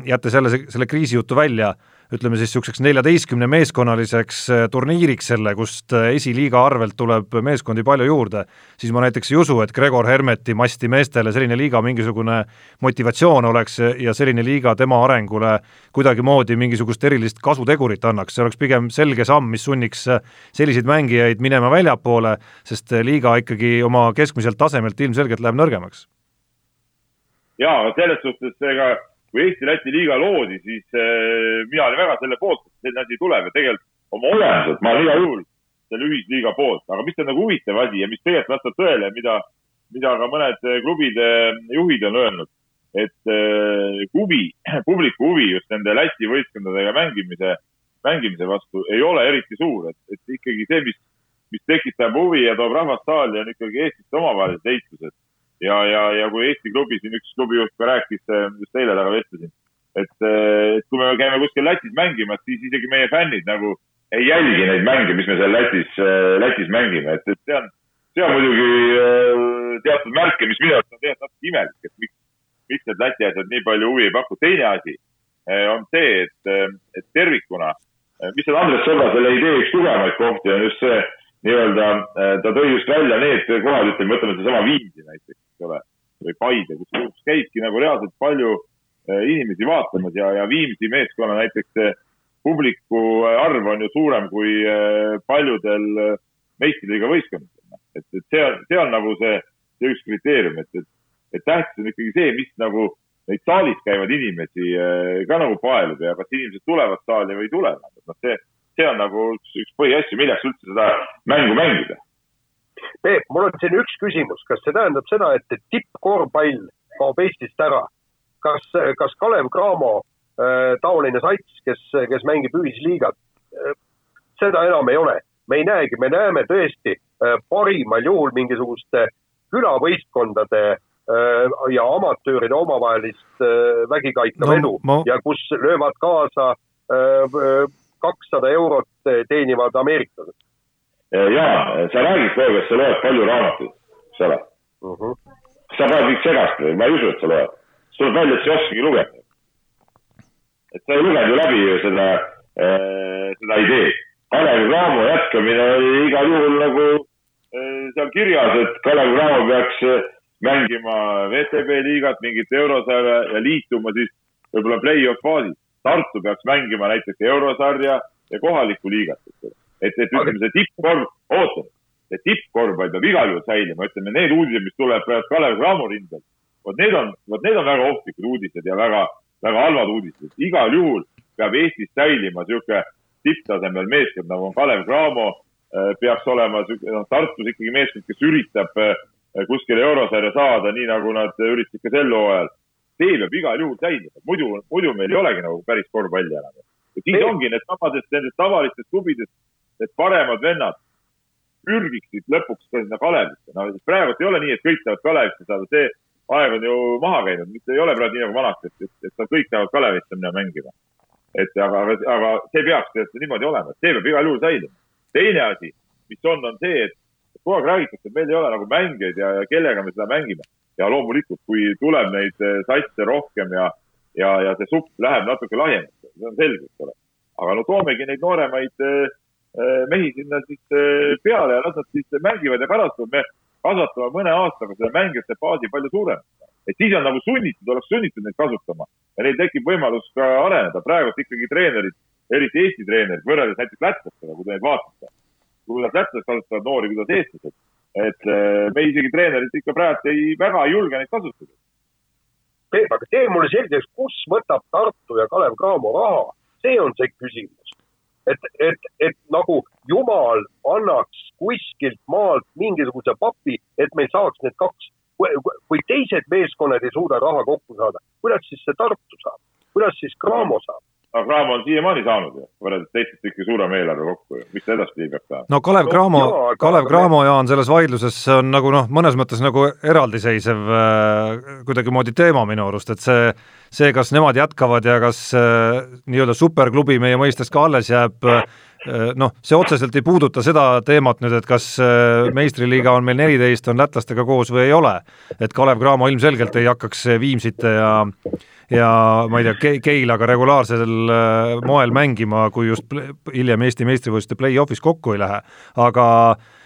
jättes jälle selle kriisijutu välja, ütleme siis niisuguseks neljateistkümne meeskonnaliseks äh, turniiriks selle, kust äh, esiliiga arvelt tuleb meeskondi palju juurde, siis ma näiteks ei usu, et Gregor Hermeti masti meestele selline liiga mingisugune motivatsioon oleks ja selline liiga tema arengule kuidagimoodi mingisugust erilist kasutegurit annaks, see oleks pigem selge samm, mis sunniks äh, selliseid mängijaid minema väljapoole, sest liiga ikkagi oma keskmiselt tasemelt ilmselgelt läheb nõrgemaks. jaa, selles suhtes ega kui Eesti-Läti liiga loodi, siis äh, mina olin väga selle poolt, et selline asi tuleb ja tegelikult oma olemuselt ma olen igal juhul selle ühisliiga poolt, aga mis on nagu huvitav asi ja mis tegelikult vastab tõele, mida, mida ka mõned klubide juhid on öelnud, et äh, huvi, publiku huvi just nende Läti võistkondadega mängimise, mängimise vastu ei ole eriti suur, et, et ikkagi see, mis, mis tekitab huvi ja toob rahvast saali, on ikkagi eestlaste omavahelised heitlused ja, ja, ja kui Eesti klubi siin üks klubijuht ka rääkis, äh, just eile temaga vestlesin, et, äh, et kui me käime kuskil Lätis mängimas, siis isegi meie fännid nagu ei jälgi neid mänge, mis me seal Lätis, äh, Lätis mängime, et, et see on, see on muidugi teatud märke, mis minu arust on tegelikult natuke imelik, et miks, miks need Läti asjad nii palju huvi ei paku. teine asi, on see, et, et tervikuna, mis on Andres Sõbra selle idee üks tugevamaid kohti, on just see nii-öelda, ta tõi just välja need kohad, ütleme, võtame sedasama Viimsi näiteks, eks ole, või Paide, kus käibki nagu reaalselt palju inimesi vaatamas ja, ja Viimsi meeskonna näiteks publiku arv on ju suurem kui paljudel meistriliiga võistkondadel. et, et see on nagu see, see üks kriteerium, et, et, et tähtis on ikkagi see, mis nagu neid saalis käivaid inimesi äh, ka nagu paelub ja kas inimesed tulevad saali või ei tule. noh, see, see on nagu üks, üks põhiasju, milleks üldse seda mängu mängida. Peep, mul on siin üks küsimus, kas see tähendab seda, et tippkorvpall kaob Eestist ära? kas, kas Kalev Cramo äh, taoline sats, kes, kes mängib ühisliigat äh,, seda enam ei ole? me ei näegi, me näeme tõesti äh, parimal juhul mingisuguste külavõistkondade Äh, ja amatööride omavahelist äh, vägikaikav no, edu ma... ja kus löövad kaasa äh, kakssada eurot teenivad ameeriklased. jaa, sa räägid kogu aeg, sa loed palju raamatuid, eks ole uh. Mhm. -huh. sa paned kõik segast või, ma ei usu, et sa loed. siis tuleb välja, et sa ei oskagi lugeda. et sa ei lugenud ju läbi ju seda äh,, seda ideed. Kalev Cramo jätkamine oli igal juhul nagu äh, seal kirjas, et Kalev Cramo peaks äh, mängima VTB liigat, mingit eurosarja ja liituma siis võib-olla play-off faasis. Tartu peaks mängima näiteks eurosarja ja kohalikku liigat, eks ole. et, et ütleme, see tippkorv, oota, see tippkorvpall peab igal juhul säilima, ütleme need uudised, mis tuleb praegu Kalev Cramo rindel, vot need on, vot need on väga ohtlikud uudised ja väga, väga halvad uudised. igal juhul peab Eestis säilima niisugune tipptasemel meeskond, nagu on Kalev Cramo, äh, peaks olema, noh, Tartus ikkagi meeskond, kes üritab äh, kuskile eurosarja saada, nii nagu nad üritasid ka sel hooajal. See peab igal juhul säilima, muidu, muidu meil ei olegi nagu päris korvpalli enam. ja siis see... ongi need samadest nendest tavalistest klubidest, need paremad vennad pürgiksid lõpuks ka sinna Kalevisse. no praegu ei ole nii, et kõik tahavad Kalevisse saada, see aeg on ju maha käinud, mitte ei ole praegu nii nagu vanasti, et, et, et kõik tahavad Kalevisse minna mängima. et aga, aga, see peaks niimoodi olema, et see peab igal juhul säilima. teine asi, mis on, on see, et kogu aeg räägitakse, et meil ei ole nagu mängijaid ja, ja kellega me seda mängime. Ja loomulikult, kui tuleb neid eh, satse rohkem ja, ja, ja see supp läheb natuke lahjemaks, see on selge, eks ole. aga no toomegi neid nooremaid äh, mehi sinna siis peale ja las nad siis mängivad ja pärast me kasvatame mõne aastaga seda mängijate baasi palju suuremaks. et siis on nagu sunnitud, oleks sunnitud neid kasutama ja neil tekib võimalus ka areneda. praegult ikkagi treenerid, eriti Eesti treenerid, võrreldes näiteks lätlastega, kui te neid vaatate kuidas lätlased kasutavad noori, kuidas eestlased. Et äh, me isegi treenerid ikka praegu ei, väga ei julge neid kasutada. Peep, aga tee mulle selgeks, kus võtab Tartu ja Kalev Cramo raha, see on see küsimus. et, et, et nagu jumal annaks kuskilt maalt mingisuguse papi, et meil saaks need kaks, kui teised meeskonnad ei suuda raha kokku saada, kuidas siis see Tartu saab, kuidas siis Cramo saab? Aga Cramo on siiamaani saanud ju, võrreldes teistest ikka suurem eelarve kokku ju, miks ta edaspidi peaks saama? no Kalev Cramo no,, Kalev Cramo, Jaan, selles vaidluses on nagu noh, mõnes mõttes nagu eraldiseisev äh, kuidagimoodi teema minu arust, et see, see, kas nemad jätkavad ja kas äh, nii-öelda superklubi meie mõistes ka alles jääb äh,, noh, see otseselt ei puuduta seda teemat nüüd, et kas meistriliiga on meil neliteist, on lätlastega koos või ei ole. et Kalev Cramo ilmselgelt ei hakkaks Viimsite ja ja ma ei tea, Keilaga regulaarsel äh, moel mängima, kui just hiljem Eesti meistrivõistluste play-off'is kokku ei lähe, aga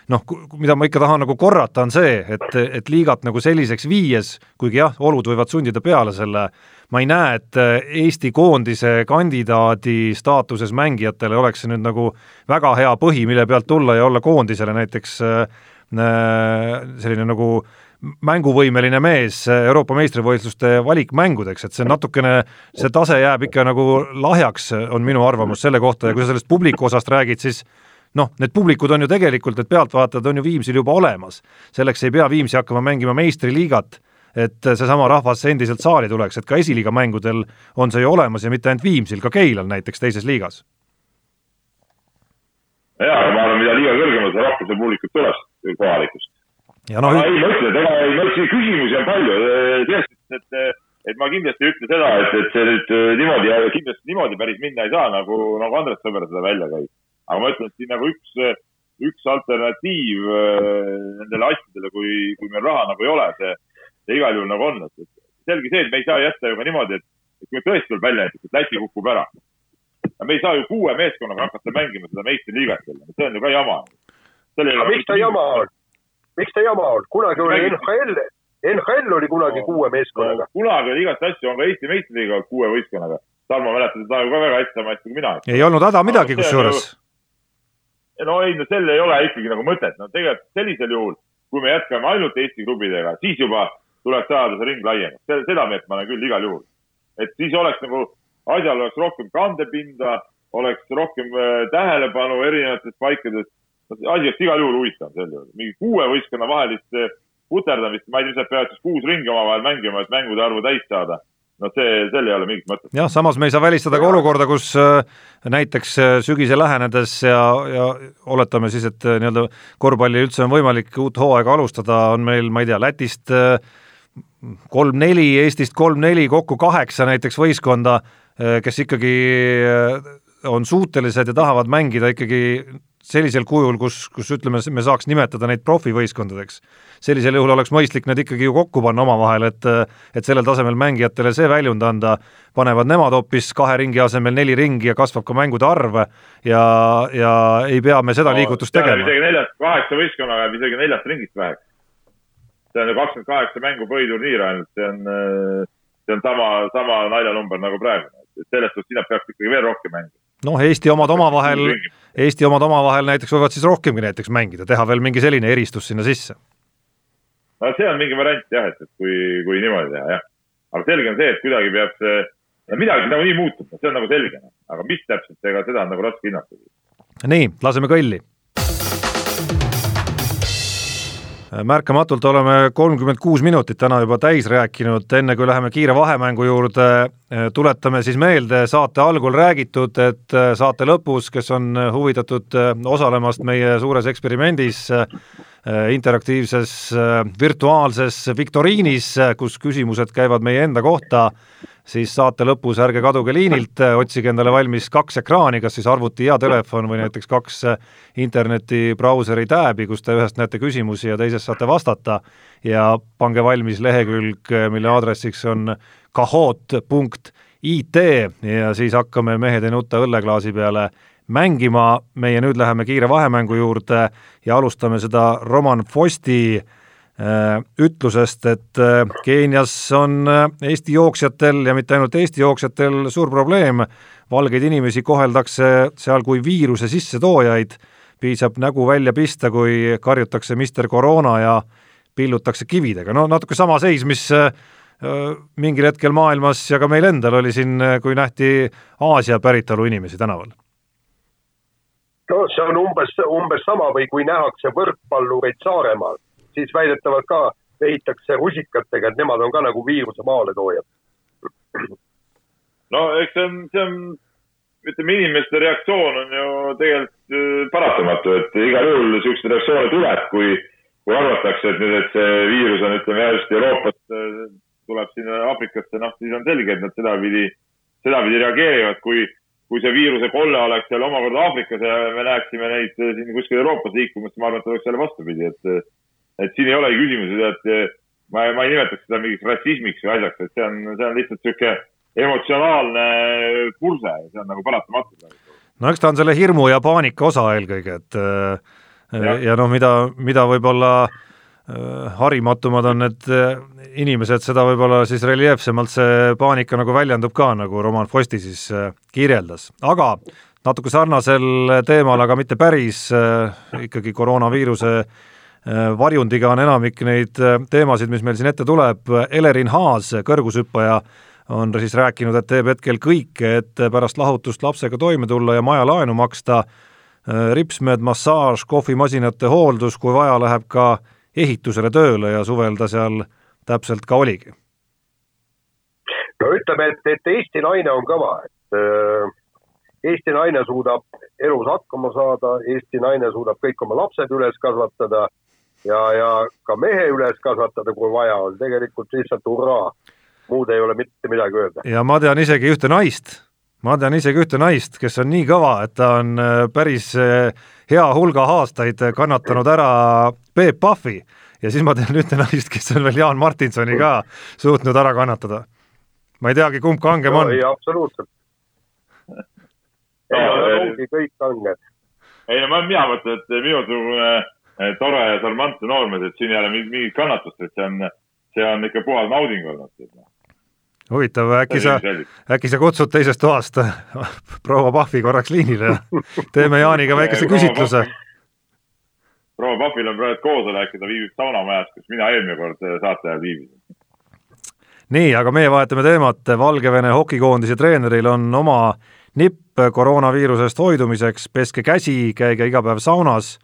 noh, mida ma ikka tahan nagu korrata, on see, et, et liigat nagu selliseks viies, kuigi jah, olud võivad sundida peale selle, ma ei näe, et Eesti koondise kandidaadi staatuses mängijatele oleks see nüüd nagu väga hea põhi, mille pealt tulla ja olla koondisele näiteks äh, selline nagu äh, mänguvõimeline mees Euroopa meistrivõistluste valikmängudeks, et see natukene, see tase jääb ikka nagu lahjaks, on minu arvamus selle kohta ja kui sa sellest publiku osast räägid, siis noh, need publikud on ju tegelikult, need pealtvaatajad on ju Viimsil juba olemas. selleks ei pea Viimsi hakkama mängima meistriliigat, et seesama rahvas endiselt saali tuleks, et ka esiliiga mängudel on see ju olemas ja mitte ainult Viimsil, ka Keilal näiteks teises liigas. jaa, ma arvan, mida liiga kõrgemal, seda rohkem see publikut tuleb kohalikust ja noh. ei, ma ütlen, et ega ei, ma ütlesin, küsimusi on palju, selles suhtes, et, et ma kindlasti ei ütle seda, et, et see nüüd äh, niimoodi, kindlasti niimoodi päris minna ei saa, nagu, nagu Andres Sõber seda välja käis. aga ma ütlen, et siin nagu üks, üks alternatiiv äh, nendele asjadele, kui, kui meil raha nagu ei ole, see, see igal juhul nagu on, et selge see, et me ei saa jätta ju ka niimoodi, et kui tõesti tuleb välja näiteks, et Läti kukub ära. me ei saa ju kuue meeskonnaga hakata mängima seda meistriliigat jälle, see on ju ka jama. miks ta jama on? Miks ta jama on? kunagi oli NHL, NHL oli kunagi no, kuue meeskonnaga no,. kunagi oli igast asju, on ka Eesti meistriliiga kuue võistkonnaga. Tarmo mäletab seda ju ka väga hästi, sama hästi kui mina. ei olnud häda midagi kusjuures. no ei, no sel ei ole ikkagi nagu mõtet, no tegelikult sellisel juhul, kui me jätkame ainult Eesti klubidega, siis juba tuleks saada see ring laiemaks, seda meelt ma olen küll igal juhul. et siis oleks nagu, asjal oleks rohkem kandepinda, oleks rohkem äh, tähelepanu erinevates paikades. Asi oleks igal juhul huvitav sel juhul, mingi kuue võistkonna vahelist äh, puterdamist, ma ei tea, ilmselt peavad siis kuus ringi omavahel mängima, et mängude arvu täis saada no see, sel ei ole mingit mõtet. jah, samas me ei saa välistada ka olukorda, kus äh, näiteks äh, sügise lähenedes ja, ja oletame siis, et nii-öelda korvpalli üldse on võimalik uut hooaega alustada, on meil, ma ei tea, Lätist kolm-neli, Eestist kolm-neli, kokku kaheksa näiteks võistkonda, kes ikkagi on suutelised ja tahavad mängida ikkagi sellisel kujul, kus, kus ütleme, me saaks nimetada neid profivõistkondadeks, sellisel juhul oleks mõistlik need ikkagi ju kokku panna omavahel, et et sellel tasemel mängijatele see väljund anda, panevad nemad hoopis kahe ringi asemel neli ringi ja kasvab ka mängude arv ja, ja ei pea me seda no, liigutust tegema. isegi neljast, kaheksa võistkonnaga jääb isegi neljast ringist väheks. see on ju kakskümmend kaheksa mängu põhiturniir ainult, see on, see on sama, sama naljanumber nagu praegu. selles suhtes sinna peaks ikkagi veel rohkem mängima noh, Eesti omad omavahel, Eesti omad omavahel näiteks võivad siis rohkemgi näiteks mängida, teha veel mingi selline eristus sinna sisse. no see on mingi variant jah, et, et kui, kui niimoodi teha, jah. aga selge on see, et kuidagi peab see, midagi nagunii muutub, see on nagu selge, aga mis täpselt, ega seda on nagu raske hinnata. nii, laseme kõlli märkamatult oleme kolmkümmend kuus minutit täna juba täis rääkinud, enne kui läheme kiire vahemängu juurde, tuletame siis meelde saate algul räägitud, et saate lõpus, kes on huvitatud osalemast meie suures eksperimendis, interaktiivses virtuaalses viktoriinis, kus küsimused käivad meie enda kohta, siis saate lõpus ärge kaduge liinilt, otsige endale valmis kaks ekraani, kas siis arvuti ja telefon või näiteks kaks internetibrauseri tääbi, kus te ühest näete küsimusi ja teisest saate vastata. Ja pange valmis lehekülg, mille aadressiks on kahoot.it ja siis hakkame Mehed ei nuta õlleklaasi peale mängima, meie nüüd läheme kiire vahemängu juurde ja alustame seda Roman Fosti äh, ütlusest, et äh, Keenias on äh, Eesti jooksjatel ja mitte ainult Eesti jooksjatel suur probleem, valgeid inimesi koheldakse seal kui viiruse sissetoojaid, piisab nägu välja pista, kui karjutakse Mister Koroona ja pillutakse kividega, no natuke sama seis, mis mingil hetkel maailmas ja ka meil endal oli siin, kui nähti Aasia päritolu inimesi tänaval no see on umbes, umbes sama või kui nähakse võrkpallureid Saaremaal siis väidetavalt ka vehitakse rusikatega, et nemad on ka nagu viiruse maaletoojad. no eks see on, see on, ütleme, inimeste reaktsioon on ju tegelikult äh, paratamatu, et igal juhul niisuguseid reaktsioone tuleb, kui, kui arvatakse, et nüüd, et see viirus on, ütleme, just Euroopast äh, tuleb sinna Aafrikasse, noh, siis on selge, et nad sedapidi, sedapidi reageerivad, kui kui see viiruse kolle oleks seal omakorda Aafrikas ja me näeksime neid äh, siin kuskil Euroopas liikumas, ma arvan, et oleks jälle vastupidi, et et siin ei olegi küsimus, et ma, ma ei nimetaks seda mingiks rassismiks või asjaks, et see on, see on lihtsalt niisugune emotsionaalne kurse ja see on nagu paratamatu. no eks ta on selle hirmu ja paanika osa eelkõige, et ja, ja noh, mida, mida võib-olla äh, harimatumad on need äh, inimesed, seda võib-olla siis reljeefsemalt see paanika nagu väljendub ka, nagu Roman Fosti siis äh, kirjeldas, aga natuke sarnasel teemal, aga mitte päris, ikkagi koroonaviiruse Äh, varjundiga on enamik neid äh, teemasid, mis meil siin ette tuleb, Elerin Haas, kõrgushüppaja, on siis rääkinud, et teeb hetkel kõike, et pärast lahutust lapsega toime tulla ja majalaenu maksta, äh, ripsmed, massaaž, kohvimasinate hooldus, kui vaja, läheb ka ehitusele tööle ja suvel ta seal täpselt ka oligi. no ütleme, et, et Eesti naine on kõva, et äh, Eesti naine suudab elus hakkama saada, Eesti naine suudab kõik oma lapsed üles kasvatada ja, ja ka mehe üles kasvatada, kui vaja on, tegelikult lihtsalt hurraa. muud ei ole mitte midagi öelda. ja ma tean isegi ühte naist, ma tean isegi ühte naist, kes on nii kõva, et ta on äh, päris äh, hea hulga aastaid kannatanud ära Peep Pahvi ja siis ma tean ühte naist, kes on veel Jaan Martinsoni ka suutnud ära kannatada. ma ei teagi, kumb kangem on. ei, absoluutselt. ei ongi kõik kanged. ei no ma, mina mõtlen, et minusugune tore ja charmantne noormees, et siin ei ole mingit kannatust, et see on, see on ikka puhas nauding olnud. Huvitav, äkki sa, äkki sa kutsud teisest toast proua Pahvi korraks liinile. Ja teeme Jaaniga väikese küsitluse. Proua Pahvil on praegu koosolek ja ta viibib saunamajas, kus mina eelmine kord eh, saate ajal viibisin. Nii, aga meie vahetame teemat, Valgevene hokikoondise treeneril on oma nipp koroonaviirusest hoidumiseks, peske käsi, käige iga päev saunas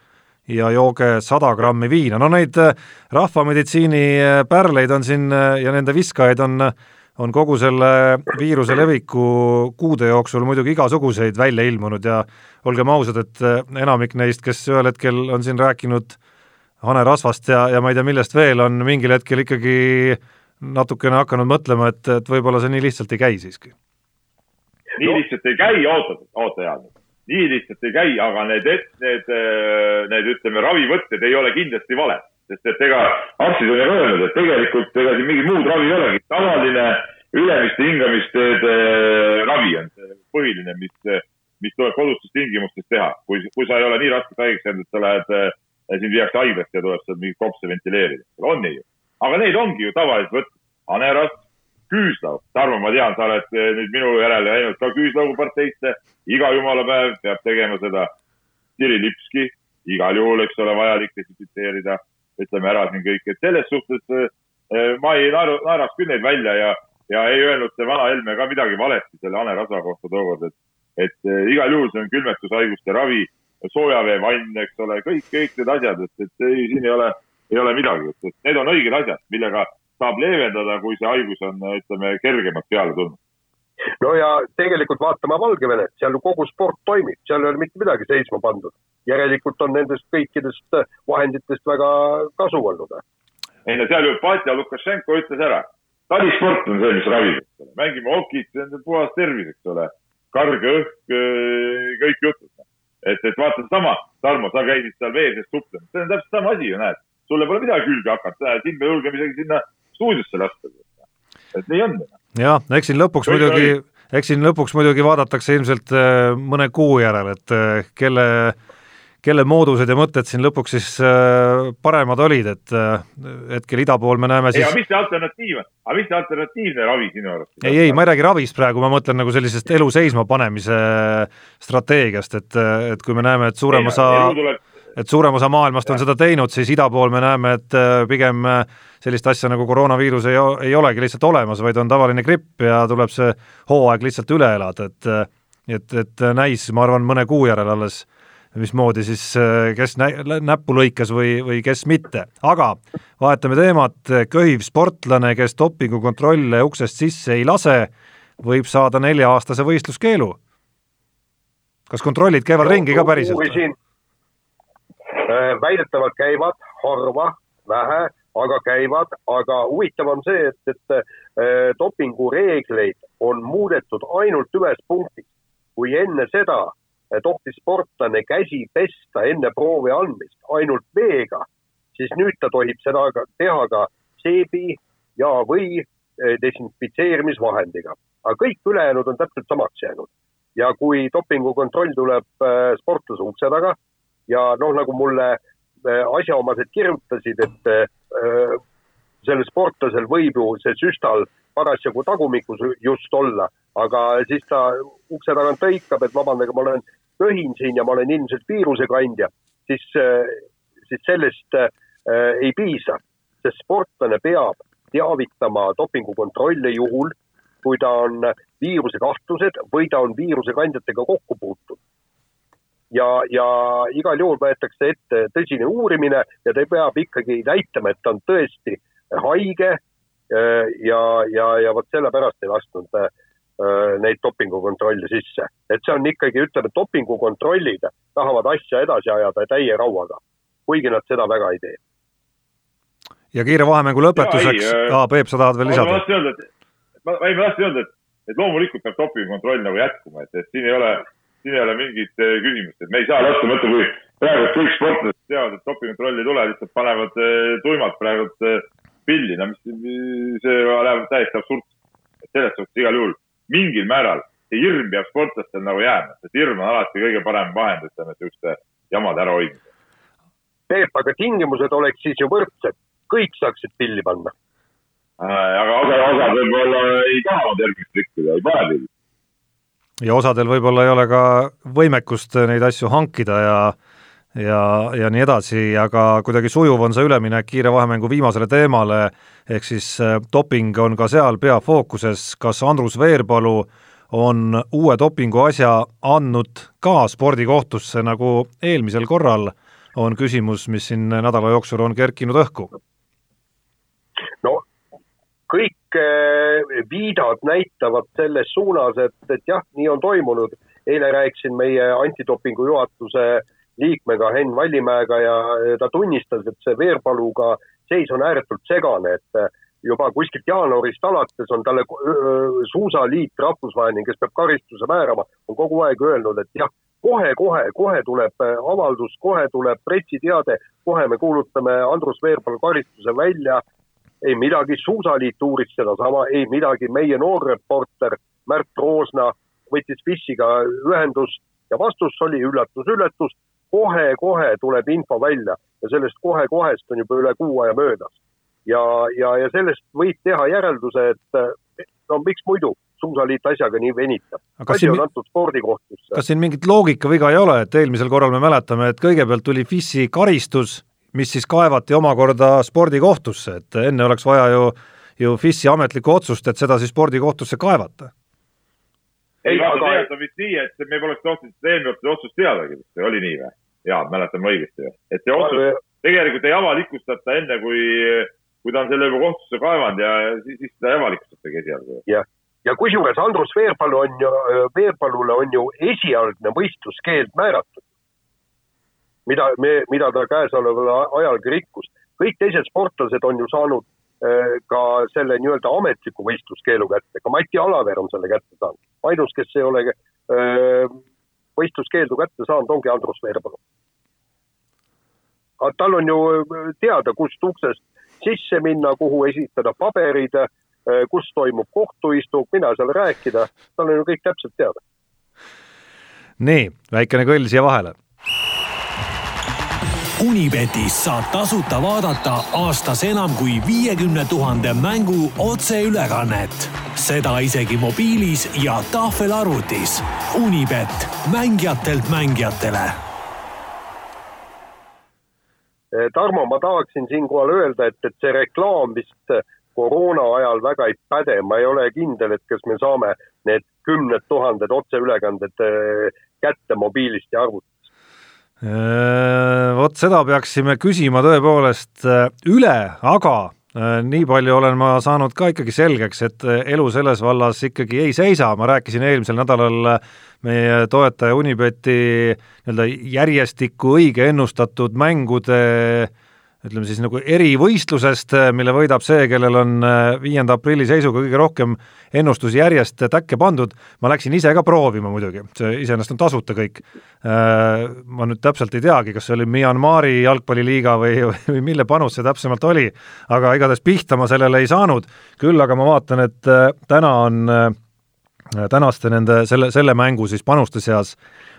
ja jooge sada grammi viina, no neid äh, rahvameditsiini äh, pärleid on siin äh, ja nende viskajaid on, on kogu selle viiruse leviku kuude jooksul muidugi igasuguseid välja ilmunud ja olgem ausad, et enamik neist, kes ühel hetkel on siin rääkinud hanerasvast ja, ja ma ei tea, millest veel, on mingil hetkel ikkagi natukene hakanud mõtlema, et, et võib-olla see nii lihtsalt ei käi siiski. nii lihtsalt ei käi, oota, oota Jaan. nii lihtsalt ei käi, aga need, need, need ütleme, ravivõtted ei ole kindlasti valed, sest et ega arstid on ju öelnud, et tegelikult ega siin mingit muud ravi ei olegi, tavaline ülemiste hingamisteede ravi on see põhiline, mis, mis tuleb kodustes tingimustes teha. kui, kui sa ei ole nii raskelt haigeks jäänud, et sa lähed, sind viiakse haiglasse ja tuleb seal mingit kopse ventileerida. on nii ju aga neid ongi ju tavaliselt võtnud hanerast, küüslaug. Tarmo, ma tean, sa oled eh, nüüd minu järele läinud ka küüslaugu parteisse. iga jumala päev peab tegema seda. Kirilipski, igal juhul, eks ole, vajalik desinfitseerida. Ütleme ära siin kõik, et selles suhtes eh, ma ei naeru, naeraks küll neid välja ja, ja ei öelnud see vana Helme ka midagi valesti selle hanerasva kohta tookord, et, et eh, igal juhul see on külmetushaiguste ravi, soojaveevann, eks ole, kõik, kõik need asjad, et, et ei, siin ei ole ei ole midagi, et need on õiged asjad, millega saab leevendada, kui see haigus on, ütleme, kergemalt peale tulnud. No ja tegelikult vaatame Valgevenet, seal ju kogu sport toimib, seal ei ole mitte midagi seisma pandud. järelikult on nendest kõikidest vahenditest väga kasu olnud. ei no seal ju Patja Lukašenko ütles ära, talisport on see, mis ravib, eks ole, mängime hokit, see on puhas tervis, eks ole, karge õhk, kõik jutud. et, et vaata sedasama, Tarmo, sa käisid seal vee sees suplemas, see on täpselt sama asi ju, näed sulle pole midagi külge hakata, sind me julgeme isegi sinna stuudiosse lasta. Et nii on. jah, eks siin lõpuks Kõik muidugi, eks siin lõpuks muidugi vaadatakse ilmselt äh, mõne kuu järel, et äh, kelle kelle moodused ja mõtted siin lõpuks siis äh, paremad olid, et hetkel ida pool me näeme siis. aga mis see alternatiiv on, aga mis see alternatiivne ravi sinu arust? ei, ei, ma ei räägi ravist praegu, ma mõtlen nagu sellisest elu seisma panemise strateegiast, et, et kui me näeme, et suurem osa et suurem osa maailmast on seda teinud, siis ida pool me näeme, et äh, pigem äh, sellist asja nagu koroonaviirus ei, ei olegi lihtsalt olemas, vaid on tavaline gripp ja tuleb see hooaeg lihtsalt üle elada, et äh, et, et näis, ma arvan, mõne kuu järel alles, mismoodi siis kes nä-, näppu lõikas või, või kes mitte. aga vahetame teemat, köhiv sportlane, kes dopingukontrolle uksest sisse ei lase, võib saada nelja-aastase võistluskeelu. kas kontrollid käivad ringi ka päriselt? Äh, väidetavalt käivad harva, vähe, aga käivad, aga huvitav on see, et, et äh, dopingureegleid on muudetud ainult ühes punktis. kui enne seda äh, tohtis sportlane käsi pesta enne proovi andmist ainult veega, siis nüüd ta tohib seda teha ka seebi ja, või desinfitseerimisvahendiga. aga kõik ülejäänud on täpselt samaks jäänud. ja kui dopingukontroll tuleb sportlase ukse taga ja noh, nagu mulle äh, asjaomased kirjutasid, et äh, sellel sportlasel võib ju see süstal parasjagu tagumikus just olla, aga siis ta ukse tagant hõikab, et vabandage, ma olen köhin siin ja ma olen ilmselt viirusekandja, siis, äh, siis sellest äh, ei piisa, sest sportlane peab teavitama dopingukontrolle juhul, kui ta on viirusekahtlused või ta on viirusekandjatega kokku puutunud ja, ja igal juhul võetakse ette tõsine uurimine ja ta peab ikkagi näitama, et ta on tõesti haige äh, ja, ja, ja vot sellepärast ei lasknud äh, neid dopingukontrolle sisse. et see on ikkagi, ütleme, dopingukontrollid tahavad asja edasi ajada täie rauaga, kuigi nad seda väga ei tee. ja kiire vahemängu lõpetuseks, aa Peep, sa tahad veel lisada? ma tahtsin öelda, et ma, ei ma tahtsin öelda, et, et loomulikult peab dopingukontroll nagu jätkuma, et, et siin ei ole siin ei ole mingit eh, küsimust, et me ei saa lasta, mõtle, kui praegu kõik sportlased teavad, et dopingukontrolli ei tule, lihtsalt panevad eh, tuimalt praegu eh, pilli, no mis, see läheb täiesti absurdseks. selles suhtes igal juhul mingil määral see hirm peab sportlastel nagu jääma, sest hirm on alati kõige parem vahend, ütleme, niisuguste jamade ärahoidmisel. Peep, aga tingimused oleks siis ju võrdsed, kõik saaksid pilli panna äh,. aga osa, osad võib-olla ei taha tervist rikkuda, ei pane pilli. Ja osadel võib-olla ei ole ka võimekust neid asju hankida ja ja, ja nii edasi, aga kuidagi sujuv on see üleminek kiire vahemängu viimasele teemale, ehk siis äh, doping on ka seal peafookuses, kas Andrus Veerpalu on uue dopingu asja andnud ka spordikohtusse, nagu eelmisel korral, on küsimus, mis siin nädala jooksul on kerkinud õhku? no kõik äh, viidad näitavad selles suunas, et, et jah, nii on toimunud. eile rääkisin meie antidopingu juhatuse liikmega Henn Vallimäega ja ta tunnistas, et see Veerpaluga seis on ääretult segane, et juba kuskilt jaanuarist alates on talle suusaliit rahvusvaheline, kes peab karistuse määrama, on kogu aeg öelnud, et jah, kohe-kohe, kohe tuleb avaldus, kohe tuleb pressiteade, kohe me kuulutame Andrus Veerpalu karistuse välja. Ei midagi, suusaliit uuris sedasama, ei midagi, meie noor reporter Märt Roosna võttis FIS-iga ühendust ja vastus oli üllatus-üllatus, kohe-kohe tuleb info välja ja sellest kohe-kohest on juba üle kuu aja möödas ja, ja, ja sellest võib teha järelduse, et no miks muidu suusaliit asjaga nii venitab. asi on antud spordikohtusse. kas siin mingit loogikaviga ei ole, et eelmisel korral me mäletame, et kõigepealt tuli FIS-i karistus, mis siis kaevati omakorda spordikohtusse, et enne oleks vaja ju, ju FIS-i ametlikku otsust, et seda siis spordikohtusse kaevata ei, aga tegelikult on vist nii, et me poleks tohtinud seda eelmine otsust teadagi, oli nii või? jaa, mäletame õigesti või? et see otsus tegelikult ei avalikustata enne, kui kui ta on selle juba kohtusse kaevanud ja siis, siis seda ei avalikustatagi esialgu. jah, ja kusjuures Andrus Veerpalu on ju, Veerpalule on ju esialgne võistluskeeld määratud. Mida me, mida ta käesoleval ajalgi rikkus. kõik teised sportlased on ju saanud äh, ka selle nii-öelda ametliku võistluskeelu kätte, ka Mati Alaver on selle kätte saanud. ainus, kes ei ole äh, võistluskeeldu kätte saanud, ongi Andrus Veerpalu. aga tal on ju teada, kust uksest sisse minna, kuhu esitada paberid, eh, kus toimub kohtuistung, mina seal rääkida, tal on ju kõik täpselt teada. nii, väikene kõll siia vahele. Unibetis saab tasuta vaadata aastas enam kui viiekümne tuhande mängu otseülekannet. seda isegi mobiilis ja tahvelarvutis. Unibet, mängijatelt mängijatele Eh, Tarmo, ma tahaksin siinkohal öelda, et, et see reklaam vist koroona ajal väga ei päde, ma ei ole kindel, et kas me saame need kümned tuhanded otseülekanded eh, kätte mobiilist ja arvutist. Eh, vot seda peaksime küsima tõepoolest üle, aga nii palju olen ma saanud ka ikkagi selgeks, et elu selles vallas ikkagi ei seisa, ma rääkisin eelmisel nädalal meie toetaja Unibeti nii-öelda järjestikku õige ennustatud mängude ütleme siis nagu erivõistlusest, mille võidab see, kellel on äh, viienda aprilli seisuga kõige rohkem ennustusi järjest täkke pandud, ma läksin ise ka proovima muidugi, see iseenesest on tasuta kõik. Äh, ma nüüd täpselt ei teagi, kas see oli Myanmari jalgpalliliiga või, või mille panus see täpsemalt oli, aga igatahes pihta ma sellele ei saanud, küll aga ma vaatan, et äh, täna on tänaste nende, selle, selle mängu siis panuste seas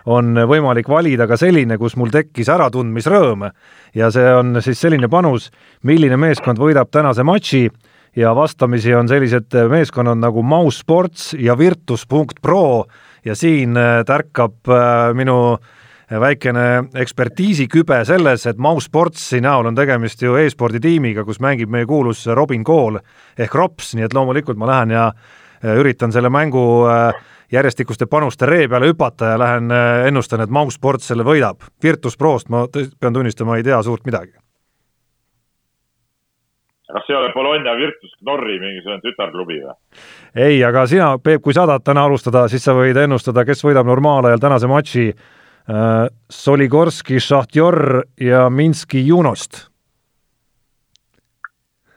on võimalik valida ka selline, kus mul tekkis äratundmisrõõm. Ja see on siis selline panus, milline meeskond võidab tänase matši ja vastamisi on sellised meeskonnad nagu Mouse Sports ja Virtus.pro ja siin äh, tärkab äh, minu väikene ekspertiisikübe selles, et Mouse Sportsi näol on tegemist ju e-spordi tiimiga, kus mängib meie kuulus Robin Kool ehk Rops, nii et loomulikult ma lähen ja Äh, üritan selle mängu äh, järjestikuste panuste ree peale hüpata ja lähen äh, ennustan, et Mau Sport selle võidab. Virtus Prost ma pean tunnistama, ei tea suurt midagi. kas see ei ole Bologna Virtus Knorri mingisugune tütarklubi või? ei, aga sina, Peep, kui sa tahad täna alustada, siis sa võid ennustada, kes võidab normaalajal tänase matši äh, Soligorski, Šahtjor ja Minski Junost.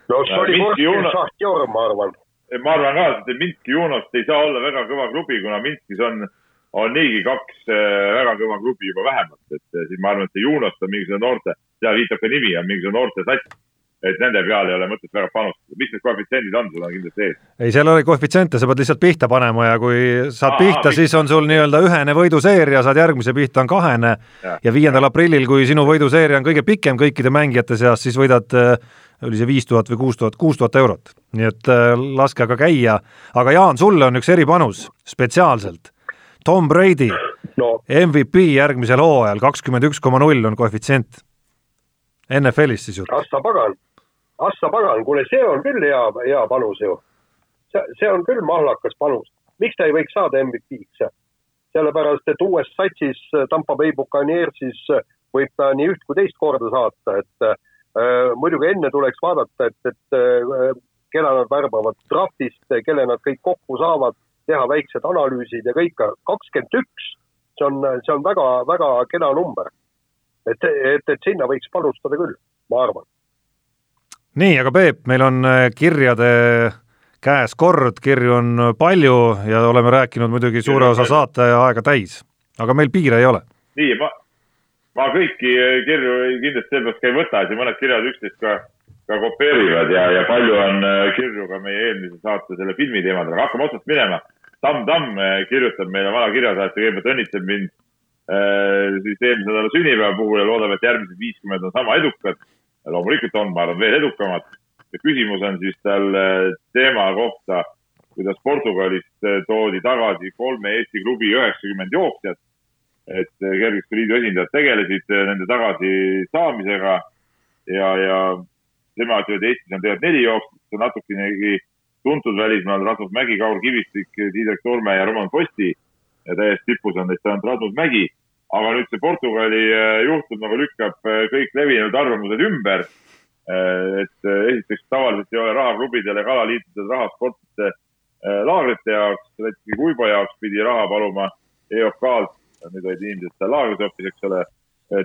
no Soligorski ja Šahtjor, ma arvan ma arvan ka, et Minski Junost ei saa olla väga kõva klubi, kuna Minskis on, on niigi kaks äh, väga kõva klubi juba vähemalt, et äh, siis ma arvan, et see Junost on mingisugune noorte, seal viitab ka nimi, on mingisugune noorte sats. Et nende peale ei ole mõtet väga panustada. mis need koefitsiendid on, sul on kindlasti ees? ei, seal oli koefitsiente, sa pead lihtsalt pihta panema ja kui saad Aa, pihta, siis on sul nii-öelda ühene võiduseeria, saad järgmise pihta, on kahene ja viiendal aprillil, kui sinu võiduseeria on kõige pikem kõikide mängijate seas, siis võidad äh, oli see viis tuhat või kuus tuhat, kuus tuhat eurot. nii et äh, laske aga käia, aga Jaan, sulle on üks eripanus spetsiaalselt. Tom Brady no., MVP järgmisel hooajal, kakskümmend üks koma null on koefitsient. NFL-ist siis jutt. ah sa pagan Assa pagan, kuule, see on küll hea, hea panus ju. see, see on küll mahlakas panus. miks ta ei võiks saada MVP-ks? sellepärast, et uues satsis Tampa Bay Buccaneersis võib ta nii üht kui teist korda saata, et äh, muidugi enne tuleks vaadata, et, et äh, keda nad värbavad draftist, kelle nad kõik kokku saavad, teha väiksed analüüsid ja kõik, kakskümmend üks, see on, see on väga, väga kena number. et, et, et sinna võiks panustada küll, ma arvan nii, aga Peep, meil on äh, kirjade käes kord, kirju on palju ja oleme rääkinud muidugi suure osa saate aega täis, aga meil piire ei ole. nii, ma, ma kõiki äh, kirju kindlasti sellepärast ka ei võta, siin mõned kirjad üksteist ka, ka kopeerivad ja, ja palju on äh, kirju ka meie eelmise saate selle filmi teemadel, aga hakkame otsast minema. Tamm Tamm kirjutab meile, vana kirjasaatja, kõigepealt õnnitleb mind äh, siis eelmise nädala sünnipäeva puhul ja loodab, et järgmised viiskümmend on sama edukad loomulikult on, ma arvan, veel edukamad. ja küsimus on siis tal äh, teema kohta, kuidas Portugalist äh, toodi tagasi kolme Eesti klubi üheksakümmend jooksjat. et äh, kergejõustikuliidu esindajad tegelesid nende tagasisaamisega ja, ja tema ütleb, et Eestis on tegelikult neli jooksjat, natukenegi tuntud välismaal Rasmus Mägi, Kaur Kivistik, Tiidrek Toormäe ja Roman Posti. ja täiesti tipus on neist ainult Rasmus Mägi aga nüüd see Portugali äh, juhtum nagu lükkab äh, kõik levinud arvamused ümber. Äh, et esiteks tavaliselt ei ole raha klubidele ega alaliitudele raha sportlaste laagrite jaoks, näiteks Kuibo jaoks pidi raha paluma EOK-lt, nüüd olid inimesed seal laagris hoopis, eks ole.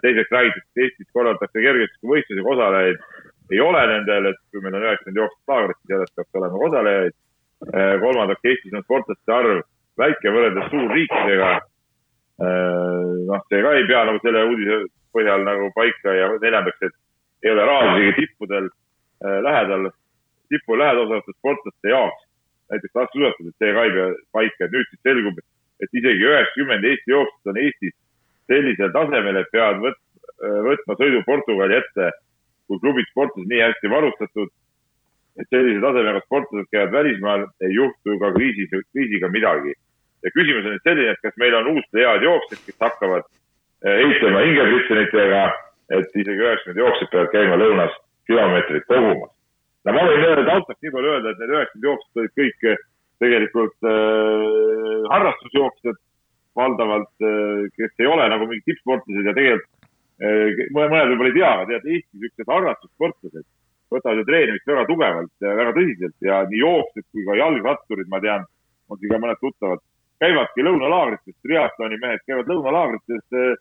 teiseks räägitakse, et Eestis korraldatakse kergejõustikuvõistlusi, osalejaid ei ole nendel, et kui meil on üheksakümmend jooksvat laagrit, siis järjest peaks olema osalejaid. kolmandaks, Eestis on sportlaste arv väike võrreldes suurriikidega noh, see ka ei pea nagu selle uudise põhjal nagu paika ja neljandaks, et ei ole raha isegi tippudel äh, lähedal, tipu lähedal olevates sportlaste jaoks. näiteks laskesuusatamises, see ka ei pea paika, et nüüd siis selgub, et isegi üheksakümmend Eesti jooksjat on Eestis sellisel tasemel, et peavad võt, äh, võtma sõidu Portugali ette, kui klubid sportlased nii hästi varustatud, et sellise tasemega sportlased käivad välismaal, ei juhtu ka kriisis, kriisiga midagi ja küsimus on nüüd selline, et kas meil on uus head jooksjad, kes hakkavad eh, ehitama hingepritsjonitega, et isegi üheksakümmend jooksjat peavad käima lõunas kilomeetrit kogumas. no ma võin öelda taustaks nii palju öelda, et need üheksakümmend jooksjat olid kõik eh, tegelikult äh, harrastusjooksjad valdavalt äh,, kes ei ole nagu mingid tippsportlased ja tegelikult äh, mõned võib-olla ei tea, aga tead, Eestis niisugused harrastussportlased võtavad ju treenimist väga tugevalt ja väga tõsiselt ja nii jooksjad kui ka jalgratturid, ma tean, on siin ka mõned tuttavad käivadki lõunalaagrites, triatloni mehed käivad lõunalaagrites äh,